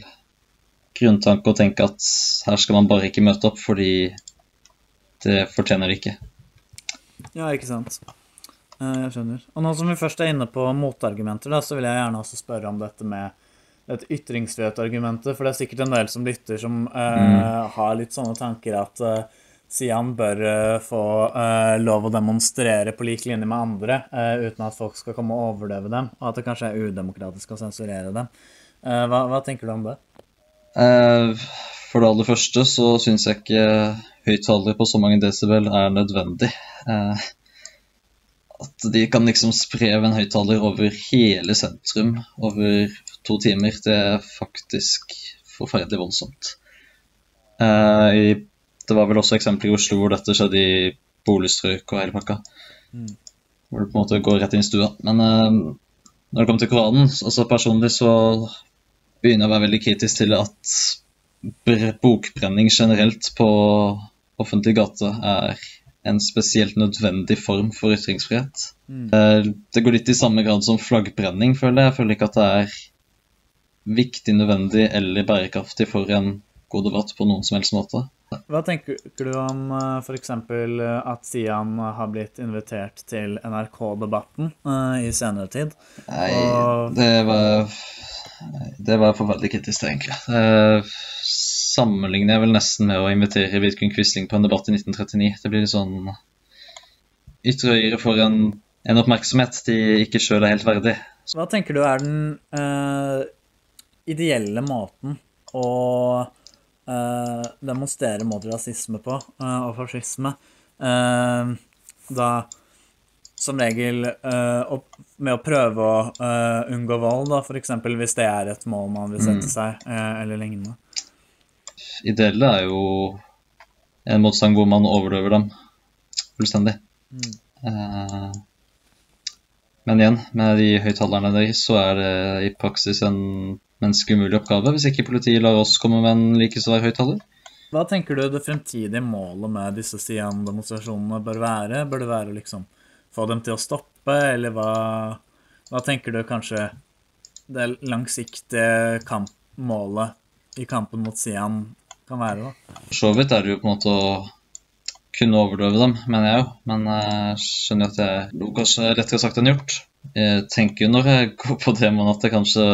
grunntanke å tenke at her skal man bare ikke møte opp fordi det fortjener de ikke. Ja, ikke sant. Eh, jeg skjønner. Og nå som vi først er inne på motargumenter, da, så vil jeg gjerne også spørre om dette med et ytringsfrihetsargumentet, for det er sikkert en del som lytter, som eh, mm. har litt sånne tanker at eh, Sian bør eh, få lov å demonstrere på lik linje med andre uten at folk skal komme og overdøve dem, og at det kanskje er udemokratisk å sensurere dem. Hva, hva, tenker du om det? for det aller første så syns jeg ikke høyttaler på så mange desibel er nødvendig. At de kan liksom spre en høyttaler over hele sentrum over to timer, det er faktisk forferdelig voldsomt. Uh, i, det var vel også eksempler i Oslo hvor dette skjedde i boligstrøk og hele pakka. Mm. Hvor det på en måte går rett inn i stua. Men uh, når det kommer til Koranen, altså personlig så begynner jeg å være veldig kritisk til at bokbrenning generelt på offentlig gate er en spesielt nødvendig form for ytringsfrihet. Mm. Uh, det går litt i samme grad som flaggbrenning, føler jeg. Jeg føler ikke at det er viktig, nødvendig eller bærekraftig for en god debatt på noen som helst måte. Hva tenker du om uh, f.eks. at Sian har blitt invitert til NRK-debatten i senere tid? Nei, og... det var Det var for veldig kritisk, egentlig. Uh, sammenligner jeg vel nesten med å invitere Vidkun Quisling på en debatt i 1939. Det blir litt sånn ytre høyre for en, en oppmerksomhet de ikke sjøl er helt verdig. Hva tenker du er den uh, ideelle måten å uh, demonstrere mot rasisme på, uh, og fascisme. Uh, da som regel med å prøve å unngå vold, da, f.eks. hvis det er et mål man vil sette mm. seg, eller lignende. Ideelle er jo en motstand hvor man overdøver dem fullstendig. Mm. men igjen, med de høyttalerne deres, så er det i praksis en menneskelig umulig oppgave hvis ikke politiet lar oss komme med en like svær høyttaler. Hva tenker du det fremtidige målet med disse Sian-demonstrasjonene bør være? Bør det være liksom få dem til å stoppe, eller hva, hva tenker du kanskje det langsiktige kamp, målet i kampen mot Sian kan være, da? For så vidt er det jo på en måte å kunne overdøve dem, mener jeg jo. Men jeg skjønner at det er noe kanskje lettere sagt enn gjort. Jeg tenker jo når jeg går på demoen at det kanskje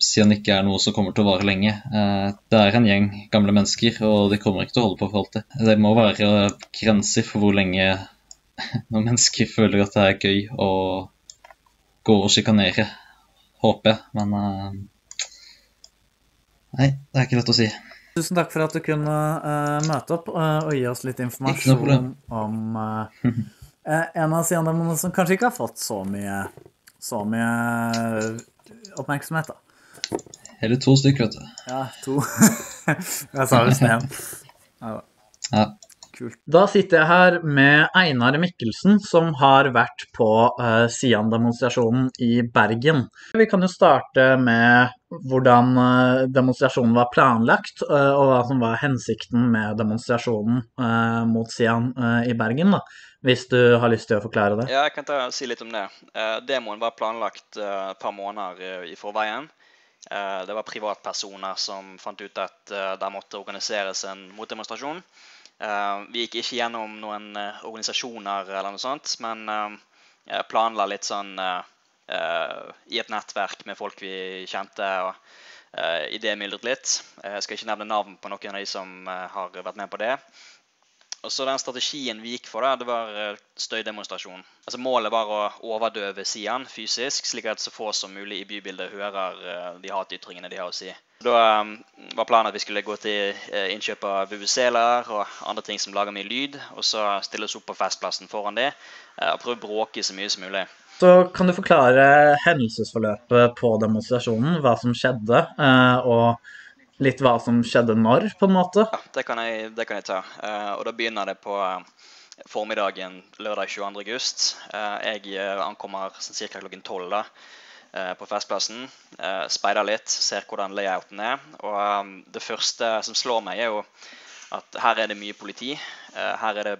Sian ikke er noe som kommer til å vare lenge. Eh, det er en gjeng gamle mennesker, og de kommer ikke til å holde på for alltid. Det må være grenser for hvor lenge noen mennesker føler at det er gøy å gå og sjikanere, håper jeg. Men uh, Nei, det er ikke lett å si. Tusen takk for at du kunne uh, møte opp uh, og gi oss litt informasjon om en av siandemonene som kanskje ikke har fått så mye, så mye oppmerksomhet. da. Hele to stykker, vet du. Ja, to. jeg sa visst én. Ja. Kult. Da sitter jeg her med Einar Mikkelsen, som har vært på uh, Sian-demonstrasjonen i Bergen. Vi kan jo starte med hvordan uh, demonstrasjonen var planlagt, uh, og hva som var hensikten med demonstrasjonen mot Sian i Bergen. da. Hvis du har lyst til å forklare det? Ja, jeg kan ta, si litt om det. demoen var planlagt et par måneder i forveien. det var privatpersoner som fant ut at det måtte organiseres en motdemonstrasjon. Uh, vi gikk ikke gjennom noen uh, organisasjoner eller noe sånt, men uh, planla litt sånn i et nettverk med folk vi kjente. og uh, Idémyldret litt. Jeg skal ikke nevne navn på noen av de som har vært med på det. Og så Den strategien vi gikk for, da, det var eh, støydemonstrasjon. Altså Målet var å overdøve Sian fysisk, slik at så få som mulig i bybildet hører eh, de hatytringene de har å si. Da um, var planen at vi skulle gå til innkjøp av VVC-er og andre ting som lager mye lyd, og så stille oss opp på Festplassen foran det og prøve å bråke så mye som mulig. Så kan du forklare hendelsesforløpet på demonstrasjonen, hva som skjedde, og litt hva som skjedde når, på en måte? Ja, det kan jeg, det kan jeg ta. Uh, og da begynner det på uh, formiddagen lørdag 22. august. Uh, jeg ankommer sånn ca. klokken 12 da, på Festplassen. speider litt, ser hvordan layouten er. Og det første som slår meg, er jo at her er det mye politi. her er det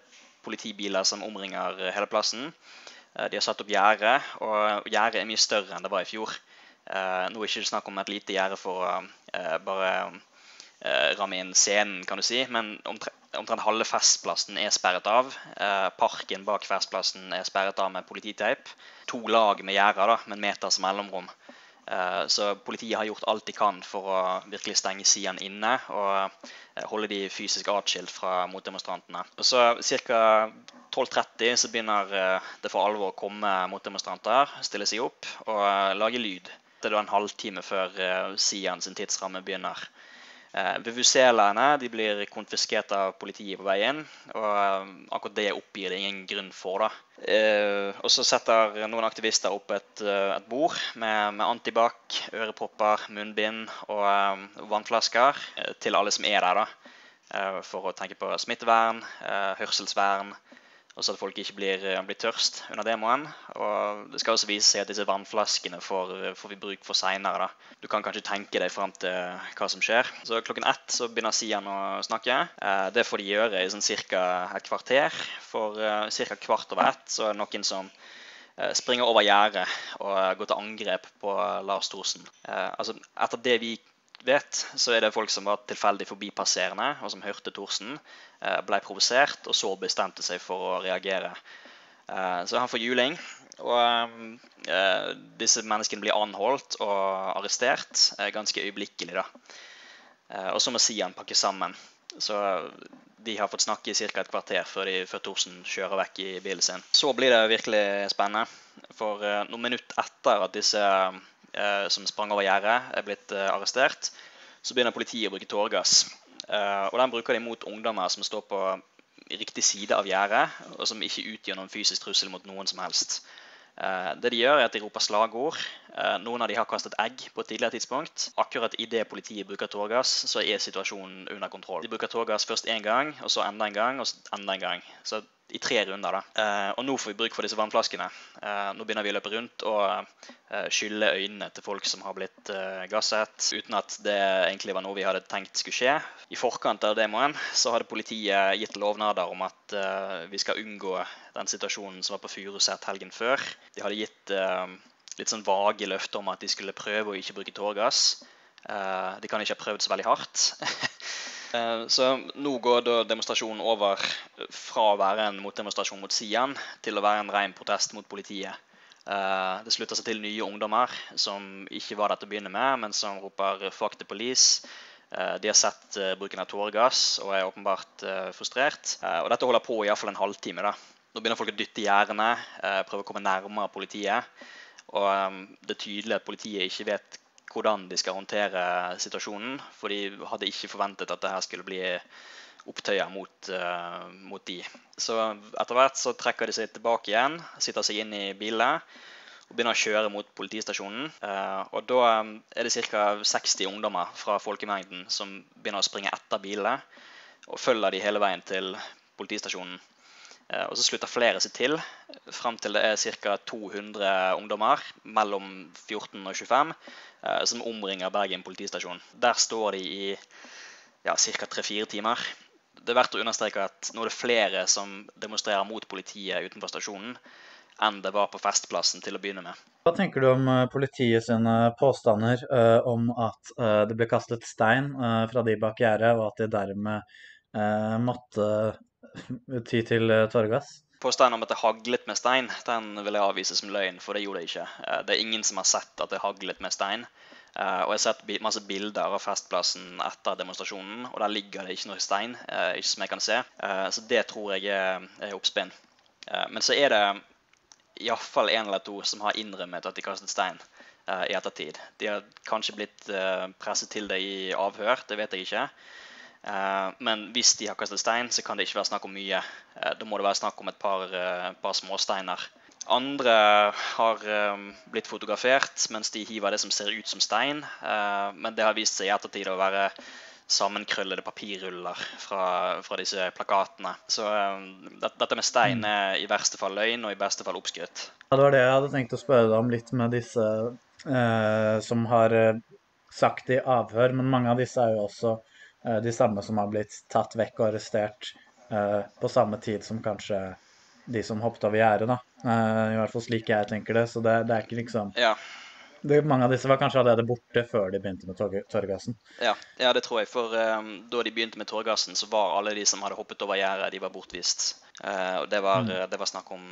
politibiler som omringer hele plassen. de har satt opp gjerde, og gjerdet er mye større enn det var i fjor. Uh, nå er det ikke snakk om et lite gjerde for å uh, bare uh, ramme inn scenen, kan du si. Men omtrent, halve Festplassen er sperret av. parken bak Festplassen er sperret av med polititeip. To lag med gjerder med en meters mellomrom. Så politiet har gjort alt de kan for å virkelig stenge Sian inne og holde de fysisk atskilt fra motdemonstrantene. Og så Ca. 12.30 så begynner det for alvor å komme motdemonstranter, stille seg opp og lage lyd det da en halvtime før uh, Sian sin tidsramme begynner. Eh, VVC-lærerne blir konfiskert av politiet på vei inn. og eh, Akkurat det oppgir det ingen grunn for. da. Eh, og Så setter noen aktivister opp et, et bord med, med, antibac, ørepropper, munnbind og vannflasker til alle som er der. da, For å tenke på smittevern, hørselsvern, og så at folk ikke blir, eh, blir, tørst under demoen. Og det skal også vise seg at disse vannflaskene får, får vi bruk for seinere. Du kan kanskje tenke deg fram til hva som skjer. Så klokken ett så begynner Sian å snakke. Eh, det får de gjøre i sånn ca. et kvarter. For ca. kvart over ett så er det noen som springer over gjerdet og går til angrep på Lars Thorsen. altså, etter det vi vet, så er det folk som var tilfeldig forbipasserende, og som hørte Thorsen, eh, ble provosert, og så bestemte seg for å reagere. Eh, så han får juling. Og eh, disse menneskene blir anholdt og arrestert ganske øyeblikkelig. da. Og så må Sian pakke sammen. Så de har fått snakke i ca. et kvarter før, de, før Thorsen kjører vekk i bilen sin. Så blir det virkelig spennende. For noen minutter etter at disse Eh, som sprang over gjerdet, er blitt eh, arrestert. Så begynner politiet å bruke tåregass. Eh, og den bruker de mot ungdommer som står på riktig side av gjerdet, og som ikke utgjør noen fysisk trussel mot noen som helst. Det de gjør, er at de roper slagord. Noen av de har kastet egg på et tidligere tidspunkt. Akkurat idet politiet bruker tårgass, så er situasjonen under kontroll. De bruker tårgass først én gang, og så enda en gang, og så enda en gang. Så i tre runder. da. Eh, og nå får vi bruk for disse vannflaskene. Eh, nå begynner vi å løpe rundt og eh, skylle øynene til folk som har blitt gasset, uten at det egentlig var noe vi hadde tenkt skulle skje. I forkant av demoen så hadde politiet gitt lovnader om at vi skal unngå den situasjonen som var på Furuset helgen før. De hadde gitt litt sånn vage løfter om at de skulle prøve å ikke bruke tåregass. De kan ikke ha prøvd så veldig hardt. Eh, Så nå går da demonstrasjonen over fra å være en motdemonstrasjon mot Sian til å være en ren protest mot politiet. Eh, Det slutter seg til nye ungdommer som ikke var der til å begynne med, men som roper 'fuck the police'. Eh, De har sett bruken av tåregass og er åpenbart frustrert. Og dette holder på i iallfall en halvtime. da. Nå begynner folk å dytte gjerdene, prøve å komme nærmere politiet. Og det er tydelig at politiet ikke vet hvordan de skal håndtere situasjonen. For de hadde ikke forventet at det her skulle bli opptøyer mot, uh, mot de. Så etter hvert så trekker de seg tilbake igjen, sitter seg inn i bilene og begynner å kjøre mot politistasjonen. Uh, og da eh, er det ca. 60 ungdommer fra folkemengden som begynner å springe etter bilene og følger de hele veien til politistasjonen. Eh, Og så slutter flere seg til, fram til det er ca. 200 ungdommer mellom 14 og 25 eh, som omringer Bergen politistasjon. Der står de i ja, ca. 3-4 timer. Det er verdt å understreke at nå er det flere som demonstrerer mot politiet utenfor stasjonen, enn det var på Festplassen til å begynne med. Hva tenker du om eh, politiet sine påstander uh, om at uh, det ble kastet stein uh, fra de bak gjerdet, og at de dermed måtte ty til eh, tåregass? Påstanden om at det haglet med stein, den vil jeg avvise som løgn, for det gjorde det ikke. Eh, Det er ingen som har sett at det haglet med stein. Eh, Og jeg har sett masse bilder av Festplassen etter demonstrasjonen, og der ligger det ikke noe stein, ikke som jeg kan se. Så det tror jeg er, oppspinn. Men så er det iallfall én eller to som har innrømmet at de kastet stein i ettertid. De har kanskje blitt presset til det i avhør, det vet jeg ikke. Eh, Men hvis de har kastet stein, så kan det ikke være snakk om mye. Eh, Da må det være snakk om et par, eh, par småsteiner. Andre har blitt fotografert mens de hiver det som ser ut som stein. Men det har vist seg i ettertid å være sammenkrøllede papirruller fra, fra disse plakatene. Så det- dette med stein er i verste fall løgn, og i beste fall oppskrytt. Ja, det var det jeg hadde tenkt å spørre deg om litt med disse eh, som har sagt i avhør, men mange av disse er jo også de samme som har blitt tatt vekk og arrestert eh, på samme tid som kanskje de som hoppet over gjerdet, da. Eh, I hvert fall slik jeg tenker det, så det, det er ikke liksom Ja, det, Mange av disse var kanskje allerede borte før de begynte med tåregassen. ja, ja, det tror jeg. For um, da de begynte med tåregassen, så var alle de som hadde hoppet over gjerdet, de var bortvist. Uh, og det var, det var snakk om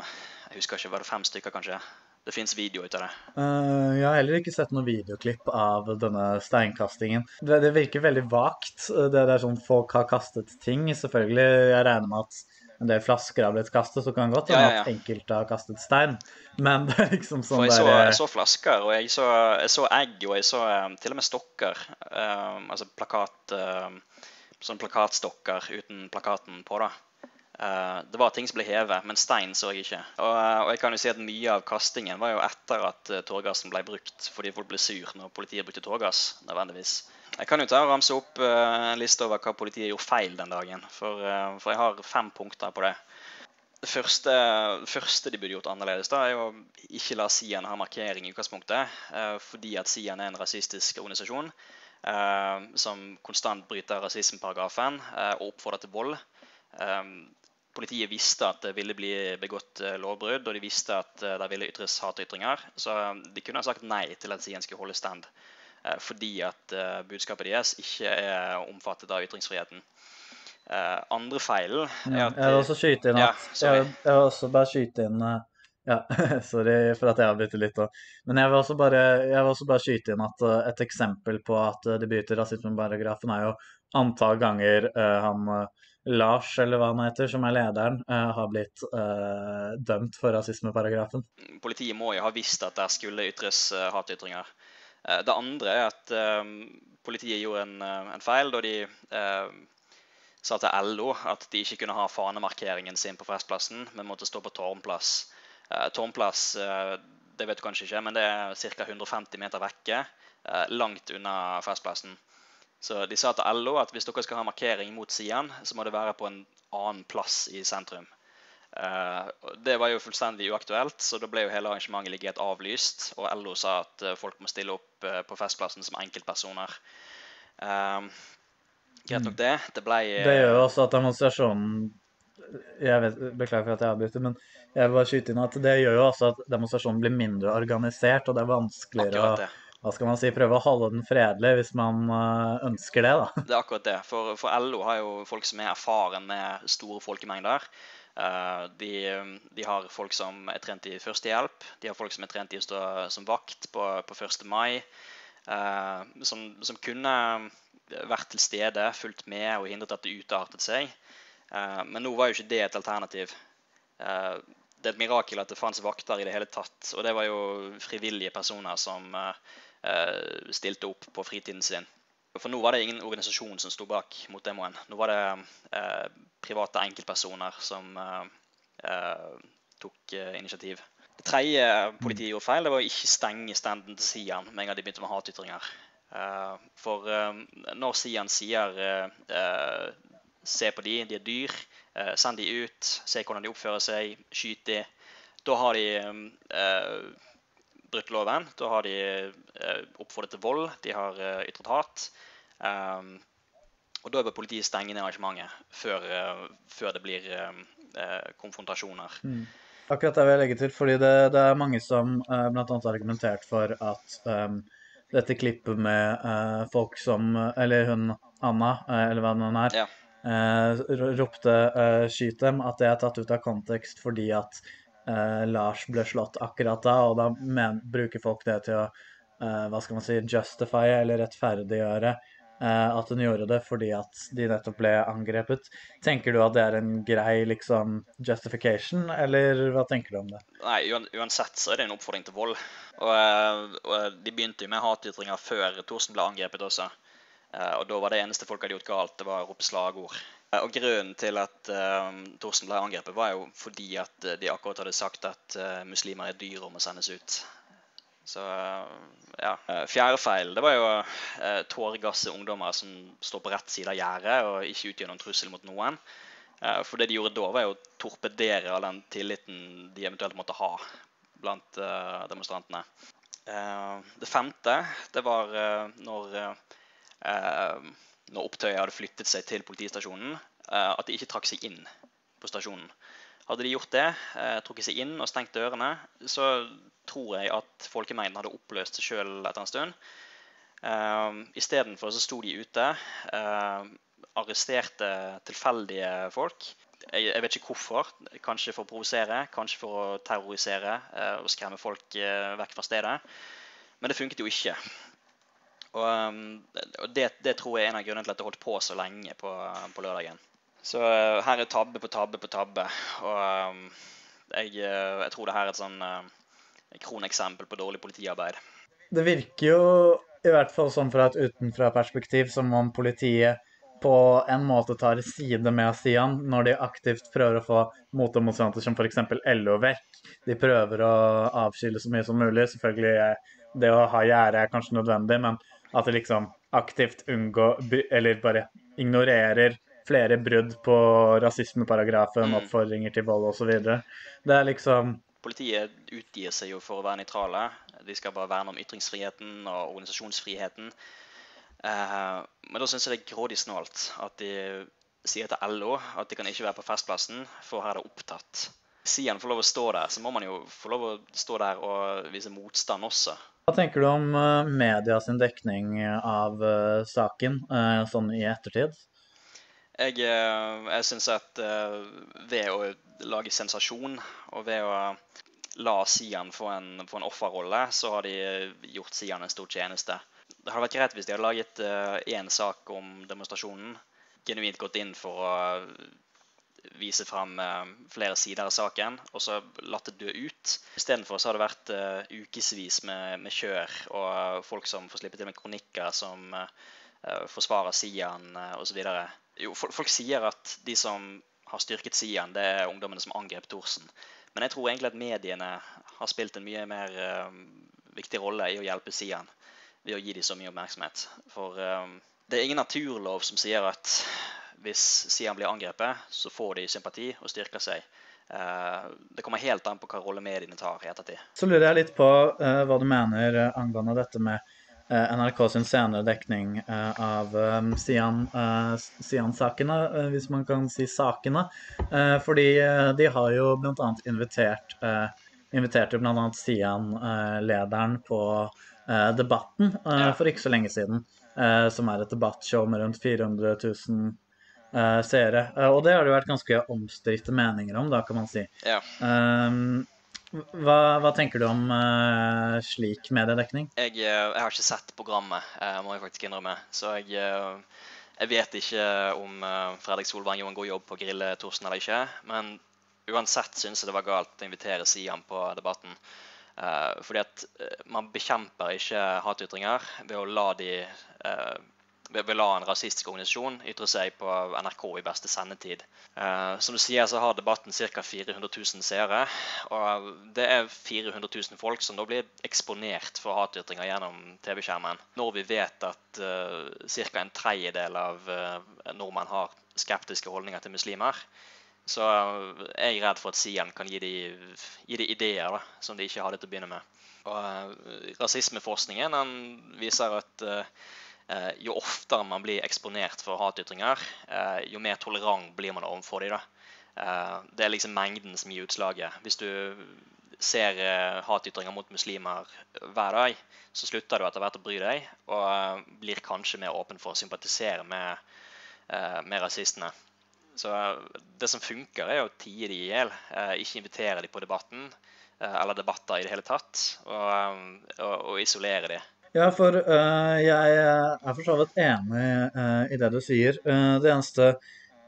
jeg husker ikke, var det fem stykker kanskje? Det fins video ut av det. Uh, jeg har heller ikke sett noen videoklipp av denne steinkastingen. Det, det virker veldig vagt. Det, det er sånn folk har kastet ting. Selvfølgelig, jeg regner med at en del flasker har blitt kastet, så kan det godt hende Ja, ja, ja. at enkelte har kastet stein. Men det er liksom For sånn jeg så, jeg så flasker, og jeg så, jeg så egg, og jeg så eh, til og med stokker. Um, altså plakat um, Sånne plakatstokker uten plakaten på, da. Eh, det var ting som ble hevet, men stein så jeg ikke. Og, eh, og jeg kan jo si at mye av kastingen var jo etter at uh, tåregassen ble brukt, fordi folk ble sur når politiet brukte tåregass. nødvendigvis. Jeg kan jo ta og ramse opp eh, en liste over hva politiet gjorde feil den dagen, for, eh, for jeg har fem punkter på det. Det første, første de burde gjort annerledes, da, er jo ikke la Sian ha markering i utgangspunktet, eh, fordi at Sian er en rasistisk organisasjon eh, som konstant bryter rasismeparagrafen eh, og oppfordrer til vold. Eh, politiet visste at det ville bli begått eh, lovbrudd, og de visste at eh, det ville ytres hatytringer. Så eh, de kunne ha sagt nei til at Sien skulle holde stand, fordi at budskapet deres ikke er omfattet av ytringsfriheten. Andre feilen er ja, at Jeg vil også skyte inn Ja, at sorry. jeg, jeg vil også bare skyte inn Ja, sorry for at jeg avbryter litt òg. Men jeg vil også bare, jeg vil også bare skyte inn at et eksempel på at de bryter rasismeparagrafen, er jo antall ganger han Lars, eller hva han heter, som er lederen, eh, har blitt uh, dømt for rasismeparagrafen. politiet må jo ha visst at der skulle ytres uh, hatytringer. Uh, det andre er at politiet gjorde en, en feil da de sa til LO at de ikke kunne ha fanemarkeringen sin på Festplassen, men måtte stå på Tårnplass. Tårnplass det vet du kanskje ikke, men det er ca. 150 meter vekke, langt unna Festplassen. Så de sa til LO at hvis dere skal ha markering mot Sian, så må det være på en annen plass i sentrum. Eh, det var jo fullstendig uaktuelt, så da ble jo hele arrangementet ligget avlyst. Og LO sa at eh, folk må stille opp eh, på Festplassen som enkeltpersoner. Greit nok det. Det ble Det gjør jo også at demonstrasjonen jeg vet, Beklager for at jeg avbryter, men jeg vil bare skyte inn at det gjør jo også at demonstrasjonen blir mindre organisert, og det er vanskeligere å. Hva skal man si, prøve å holde den fredelig hvis man øh, ønsker det, da. Det er akkurat det. For, for LO har jo folk som er erfaren med store folkemengder. Eh, de, de har folk som er trent i førstehjelp. De har folk som er trent i å stå som vakt på, på 1. mai. eh, som, som kunne vært til stede, fulgt med og hindret at det utartet seg. Eh, men nå var jo ikke det et alternativ. Eh, det er et mirakel at det fantes vakter i det hele tatt. Og det var jo frivillige personer som eh, eh, stilte opp på fritiden sin. For nå var det ingen organisasjon som sto bak mot demoen. Nå var det eh, private enkeltpersoner som eh, eh, tok eh, initiativ. Det tredje politiet gjorde feil, det var å ikke stenge standen til Sian med en gang de begynte med hatytringer. Eh, for eh, når Sian sier eh, eh, se på de, de er dyr, eh, send de ut, se hvordan de oppfører seg, skyt de, da har de eh, brutt loven. Da har de eh, oppfordret til vold, de har eh, ytret hat. Um, og da bør politiet stenge ned arrangementet før, eh, før det blir konfrontasjoner. Akkurat det vil jeg legge til, fordi det, det er mange som bl.a. har argumentert for at um, dette klippet med uh, folk som Eller hun Anna, eller hva det nå er, Ja. Uh, ropte uh, 'skyt dem', at det er tatt ut av kontekst fordi at eh, Lars ble slått akkurat da, og da men, bruker folk det til å eh, hva skal man si, justify eller rettferdiggjøre eh, at hun gjorde det fordi at de nettopp ble angrepet. Tenker du at det er en grei liksom justification, eller hva tenker du om det? Nei, uansett så er det en oppfordring til vold. Og, eh, og de begynte jo med hatytringer før Thorsen ble angrepet også. Eh, Og da var det eneste folk hadde gjort galt, det var å rope slagord. Eh, Og grunnen til at uh, Thorsen ble angrepet, var jo fordi at eh, de akkurat hadde sagt at uh, muslimer er dyre og må sendes ut. Så uh, ja. Fjerde feil det var jo uh, tåregasse ungdommer som står på rett side av gjerdet og ikke utgjør noen trussel mot noen. Uh, For det de gjorde da, var jo å torpedere all den tilliten de eventuelt måtte ha blant demonstrantene. Det femte, det var når, når opptøyet hadde flyttet seg til politistasjonen, eh, at de ikke trakk seg inn på stasjonen. Hadde de gjort det, eh, trukket seg inn og stengt dørene, så tror jeg at folkemengden hadde oppløst seg sjøl etter en stund. Uh, Istedenfor så sto de ute, eh, arresterte tilfeldige folk. Jeg, vet ikke hvorfor. Kanskje for å provosere, kanskje for å terrorisere eh, og skremme folk eh, vekk fra stedet. Men det funket jo ikke. Og, um, og det, det tror jeg er en av grunnene til at det holdt på så lenge på, på lørdagen. Så eh, her er tabbe på tabbe på tabbe. Og um, jeg, eh, jeg tror det her er et sånn eh, kroneksempel på dårlig politiarbeid. Det virker jo i hvert fall sånn fra et utenfra-perspektiv som om politiet på en måte tar side med Sian når de aktivt prøver å få motdemonstranter som f.eks. LO vekk. De prøver å avskille så mye som mulig. Selvfølgelig er det å ha gjerde er kanskje nødvendig, men at de liksom aktivt unngår Eller bare ignorerer flere brudd på rasismeparagrafen, Mm. oppfordringer til vold osv. Det er liksom Politiet utgir seg jo for å være nøytrale. De skal bare verne om ytringsfriheten og organisasjonsfriheten. Eh, men da syns jeg det er grådig snålt at de sier til LO at de kan ikke være på Festplassen, for her er det opptatt. Sier han får lov å stå der, så må man jo få lov å stå der og vise motstand også. Hva tenker du om uh, media sin dekning av eh, saken eh, sånn i ettertid? Jeg, eh, jeg syns at eh, ved å lage sensasjon og ved å la Sian få en, få en offerrolle, så har de gjort Sian en stor tjeneste. Det hadde vært greit hvis de hadde laget én sak om demonstrasjonen, genuint gått inn for å vise frem eh, flere sider av saken, og så latt det dø ut. Istedenfor har det vært uh, ukevis med, med kjør og folk som får slippe til med kronikker som eh, forsvarer Sian uh, osv. Jo, folk, folk sier at de som har styrket Sian, det er ungdommene som angrep Thorsen. Men jeg tror egentlig at mediene har spilt en mye mer eh, viktig rolle i å hjelpe Sian ved å gi dem så mye oppmerksomhet. For eh, det er ingen naturlov som sier at hvis Sian blir angrepet, så får de sympati og styrker seg. Eh, det kommer helt an på hva rolle mediene tar i ettertid. Så lurer jeg litt på eh, hva du mener eh, angående dette med NRK sin senere dekning av Sian, Sian-sakene, hvis man kan si sakene. Fordi de har jo bl.a. invitert inviterte bl.a. Sian-lederen på Debatten for ikke så lenge siden. som er et debattshow med rundt 400 000 eh, seere. Uh, og det har det jo vært ganske omstridte meninger om, da, kan man si. Ja. Um, hva, hva tenker du om uh, slik mediedekning? Jeg, jeg har ikke sett programmet, må jeg faktisk innrømme. Så jeg, jeg vet ikke om Fredrik Solvang gjorde en god jobb på grille Thorsen eller ikke. Men uansett syns jeg det var galt å invitere Sian på debatten. Fordi at man bekjemper ikke hatytringer ved å la de eh, ved la en rasistisk organisasjon ytre seg på NRK i beste sendetid. Eh, som du sier, så har debatten ca. 400 000 seere. Og det er 400 000 folk som da blir eksponert for hatytringer gjennom TV-skjermen. Når vi vet at uh, ca. en tredjedel av eh, nordmenn har skeptiske holdninger til muslimer, så er jeg redd for at Sian kan gi de, gi de ideer da, som de ikke hadde til å begynne med. Og eh, Rasismeforskningen viser at eh, eh, jo oftere man blir eksponert for hatytringer, eh, jo mer tolerant blir man overfor dem. Eh, det er liksom mengden som gir utslaget. Hvis du ser eh, hatytringer mot muslimer hver dag, så slutter du etter hvert å bry deg, og eh, blir kanskje mer åpen for å sympatisere med, eh, med rasistene. Så eh, det som funker, er å tie de i hjel, eh, ikke invitere de på debatten, eh, eller debatter i det hele tatt, og, eh, og, og isolere de. Ja, for uh, jeg er for så vidt enig uh, i det du sier. Uh, det eneste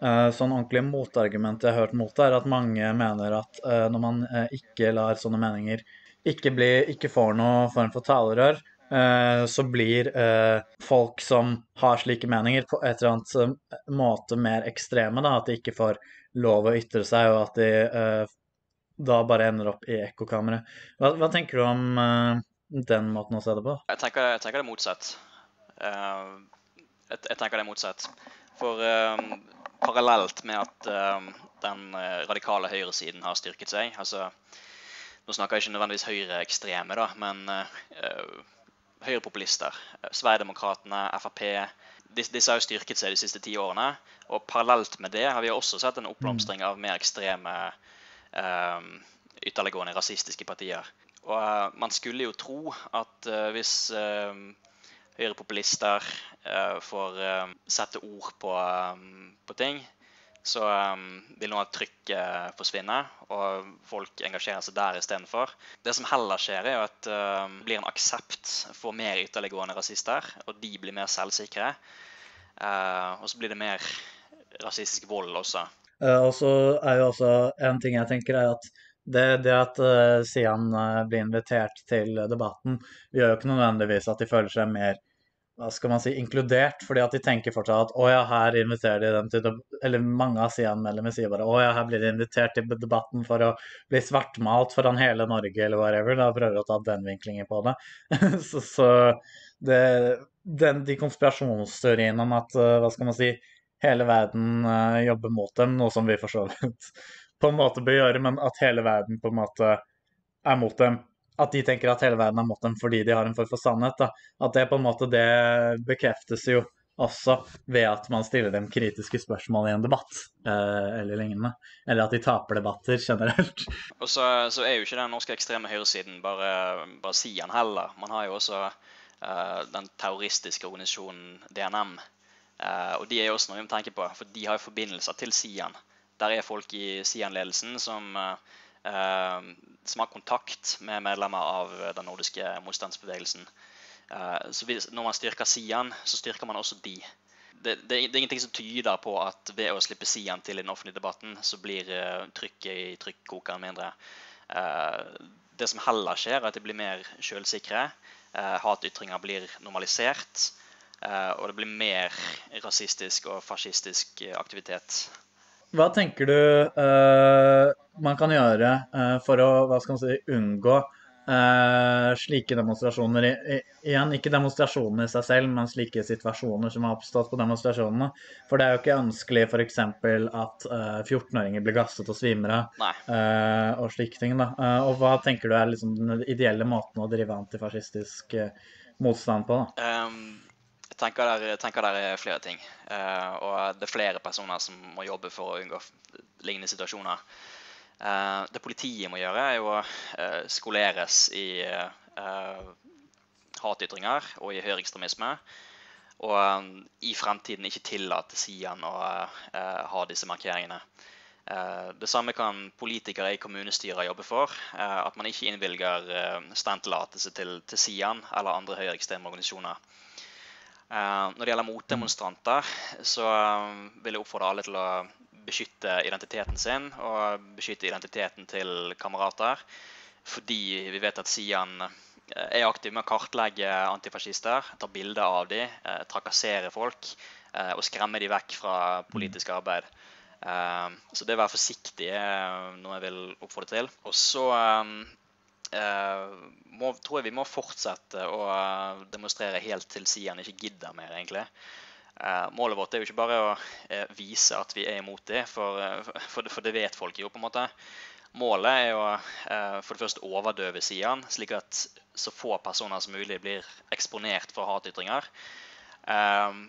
sånn ordentlige motargumentet jeg har hørt mot det, er at mange mener at når man ikke lar sånne meninger ikke, bli, ikke får noe form for talerør, så blir folk som har slike meninger, på et eller annet måte mer ekstreme. Da, at de ikke får lov å ytre seg, og at de da bare ender opp i ekkokammeret. Hva, hva tenker du om den måten å se det på? Jeg tenker, jeg tenker det er motsatt. Uh, jeg, jeg tenker det er motsatt. For uh, parallelt med at uh, den radikale høyresiden har styrket seg altså, Nå snakker jeg ikke nødvendigvis høyreekstreme, da, men høyrepopulister. Sverigedemokraterne, Frp. Disse, disse har jo styrket seg de siste ti årene. Og parallelt med det har vi også sett en oppblomstring av mer ekstreme ytterliggående rasistiske partier. Og eh, man skulle jo tro at eh, hvis eh, høyrepopulister får sette ord på, på ting, så vil noe av trykket forsvinne, og folk engasjerer seg der istedenfor. Det som heller skjer, er at det blir en aksept for mer ytterliggående rasister, og de blir mer selvsikre. Og så blir det mer rasistisk vold også. Og så er jo også en ting jeg tenker er at det, det at uh, Sian uh, blir invitert til debatten, gjør jo ikke nødvendigvis at de føler seg mer hva skal man si, inkludert, fordi at de tenker fortsatt at å ja, her inviterer de dem til Eller mange av Sian-medlemmene sier bare å ja, her blir de invitert til debatten for å bli svartmalt foran hele Norge, eller whatever. Da prøver de å ta den vinklingen på det. så så det, den, de konspirasjonsteoriene om at, eh, hva skal man si, hele verden jobber mot dem, noe som vi for så vidt på en måte bør gjøre, men at hele verden på en måte er mot dem. At de tenker at hele verden er mot dem fordi de har en form for sannhet. Da. At det på en måte det bekreftes jo også ved at man stiller dem kritiske spørsmål i en debatt eh, eller lignende. Eller at de taper debatter generelt. Og så, så er jo ikke den norske ekstreme høyresiden bare, bare Sian heller. Man har jo også uh, den terroristiske organisasjonen DNM. Uh, og de er jo også noe vi må tenke på, for de har jo forbindelser til Sian. Der er folk i Sian-ledelsen som, eh, som har kontakt med medlemmer av den nordiske motstandsbevegelsen. Eh, så hvis, når man styrker Sian, så styrker man også de. Det, det, det er ingenting som tyder på at ved å slippe Sian til i den offentlige debatten, så blir eh, trykket i trykkokeren mindre. Eh, det som heller skjer, er at de blir mer selvsikre. Eh, hatytringer blir normalisert. eh, og det blir mer rasistisk og fascistisk aktivitet. Hva tenker du uh, man kan gjøre uh, for å hva skal man si, unngå uh, slike demonstrasjoner i, i, Igjen, ikke demonstrasjonene i seg selv, men slike situasjoner som har oppstått på demonstrasjonene. For det er jo ikke ønskelig f.eks. at eh, 14-åringer blir gasset og svimer av, og slike ting. da. Og hva tenker du er liksom den ideelle måten å drive antifascistisk motstand på? da? Jeg tenker der, tenker der er flere ting. Uh, og det er flere personer som må jobbe for å unngå lignende situasjoner. Uh, det politiet må gjøre, er å uh, skoleres i hatytringer og i høyreekstremisme. Og i fremtiden ikke tillate Sian å ha disse markeringene. Det samme kan politikere i kommunestyrer jobbe for. At man ikke innvilger standtillatelse til, til Sian eller andre høyreekstreme organisasjoner. Eh, Når det gjelder motdemonstranter, så eh, vil jeg oppfordre alle til å beskytte identiteten sin og beskytte identiteten til kamerater. Fordi vi vet at Sian eh, er aktiv med å kartlegge antifascister, ta bilder av dem, trakassere folk og skremme dem vekk fra politisk arbeid. Eh, Så det å være forsiktig er noe jeg vil oppfordre til. Og så må, tror jeg vi må fortsette å eh, demonstrere helt til Sian ikke gidder mer, egentlig. Eh, målet vårt er jo ikke bare å eh, vise at vi er imot det, for, eh, for, for det vet folk jo, på en måte. Målet er å eh, for det første overdøve Sian, slik at så få personer som mulig blir eksponert for hatytringer. Eh,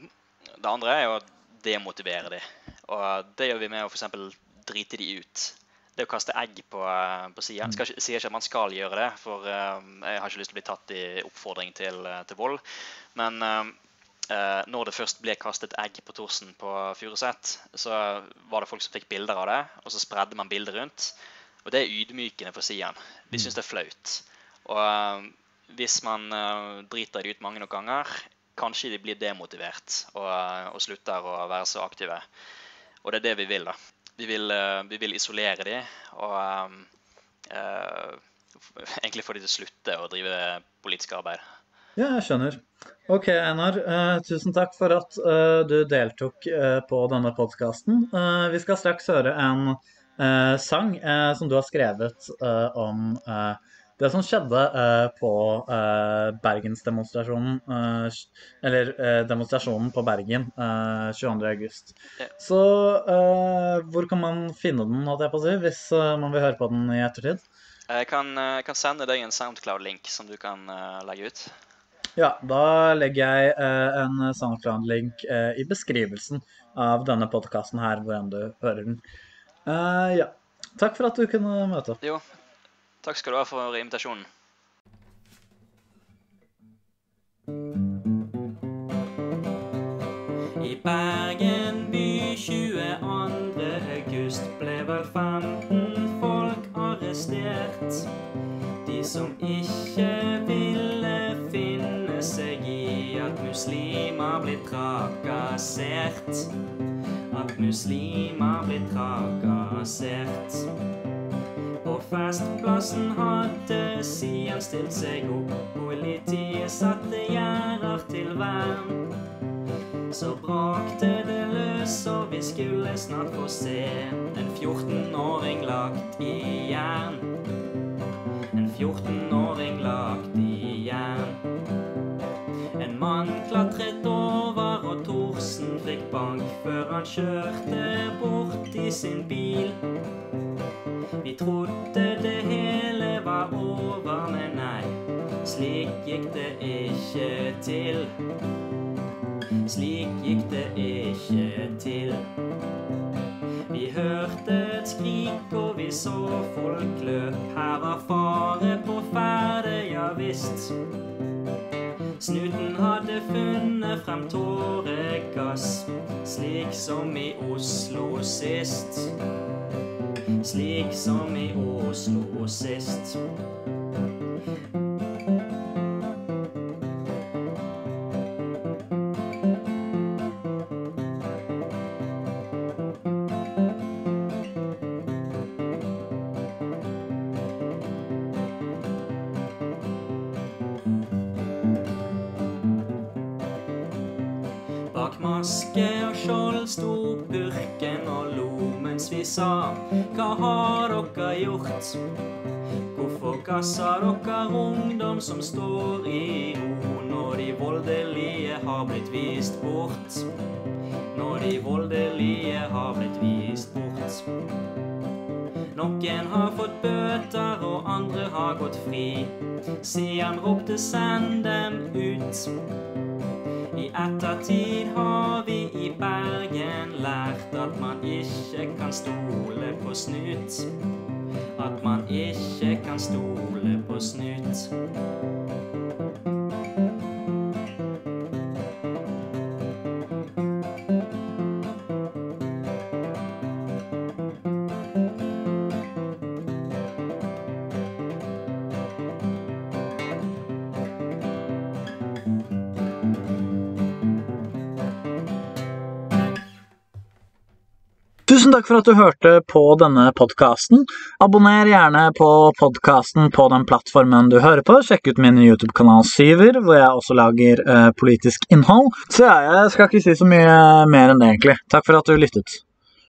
det andre er å demotivere dem. Og det gjør vi med å f.eks. drite de ut. Det å kaste egg på, eh, på sida. skal Sier ikke at man skal gjøre det, for eh, jeg har ikke lyst til å bli tatt i oppfordring til, eh, til vold. Men når det først ble kastet egg på Torsen på Furuset, så var det folk som fikk bilder av det, og så spredde man bilder rundt. Og det er ydmykende for Sian. De syns det er flaut. Og hvis man driter det ut mange nok ganger, kanskje de blir demotivert og, og slutter å være så aktive. Og det er det vi vil, da. Vi vil, eh, vi vil isolere de og eh, eh, egentlig få de til å slutte å drive politisk arbeid. Ja, jeg skjønner. Ok, Einar. eh, tusen takk for at eh, du deltok eh, på denne podkasten. vi skal straks høre en eh, sang eh, som du har skrevet eh, om eh, det som skjedde uh, på uh, Bergensdemonstrasjonen uh, Eller demonstrasjonen på Bergen uh, 22.8. Ja. Så hvor kan man finne den, holdt jeg på å si, hvis man vil høre på den i ettertid? Jeg kan, jeg kan sende deg en Soundcloud-link som du kan legge ut. Ja, da legger jeg eh, en SoundCloud-link eh, i beskrivelsen av denne podkasten her, hvor enn du hører den. Eh, ja. Takk for at du kunne møte opp. Jo, takk skal du ha for invitasjonen. I Bergen by 22. august ble vel 15 folk arrestert. De som ikke ville finne seg i at muslimer blir trakassert. At muslimer blir trakassert. På festplassen hadde Sian stilt seg opp. Politiet satte gjerder til vern. Så brakte det løs, og vi skulle snart få se en 14-åring lagt i jern. En 14-åring lagt i jern. En mann klatret over, og Thorsen fikk bank før han kjørte bort i sin bil. Vi trodde det hele var over, men nei, slik gikk det ikke til. Slik gikk det ikke til. Vi hørte et skrik, og vi så folk løp. Her var fare på ferde, ja visst. Snuten hadde funnet frem tåregass, slik som i Oslo sist. Slik som i Oslo sist. Hva har dere ungdom som står i ro når de voldelige har blitt vist bort. Når de voldelige har blitt vist bort. Noen har fått bøter, og andre har gått fri. Sian ropte 'send dem ut'. I ettertid har vi i Bergen lært at man ikke kan stole på snut. At man ikke kan stole på snut. Tusen takk for at du hørte på denne podkasten. Abonner gjerne på podkasten på den plattformen du hører på. Sjekk ut min YouTube-kanal Syver, hvor jeg også lager eh, politisk innhold. Så ja, jeg skal ikke si så mye mer enn det, egentlig. Takk for at du lyttet.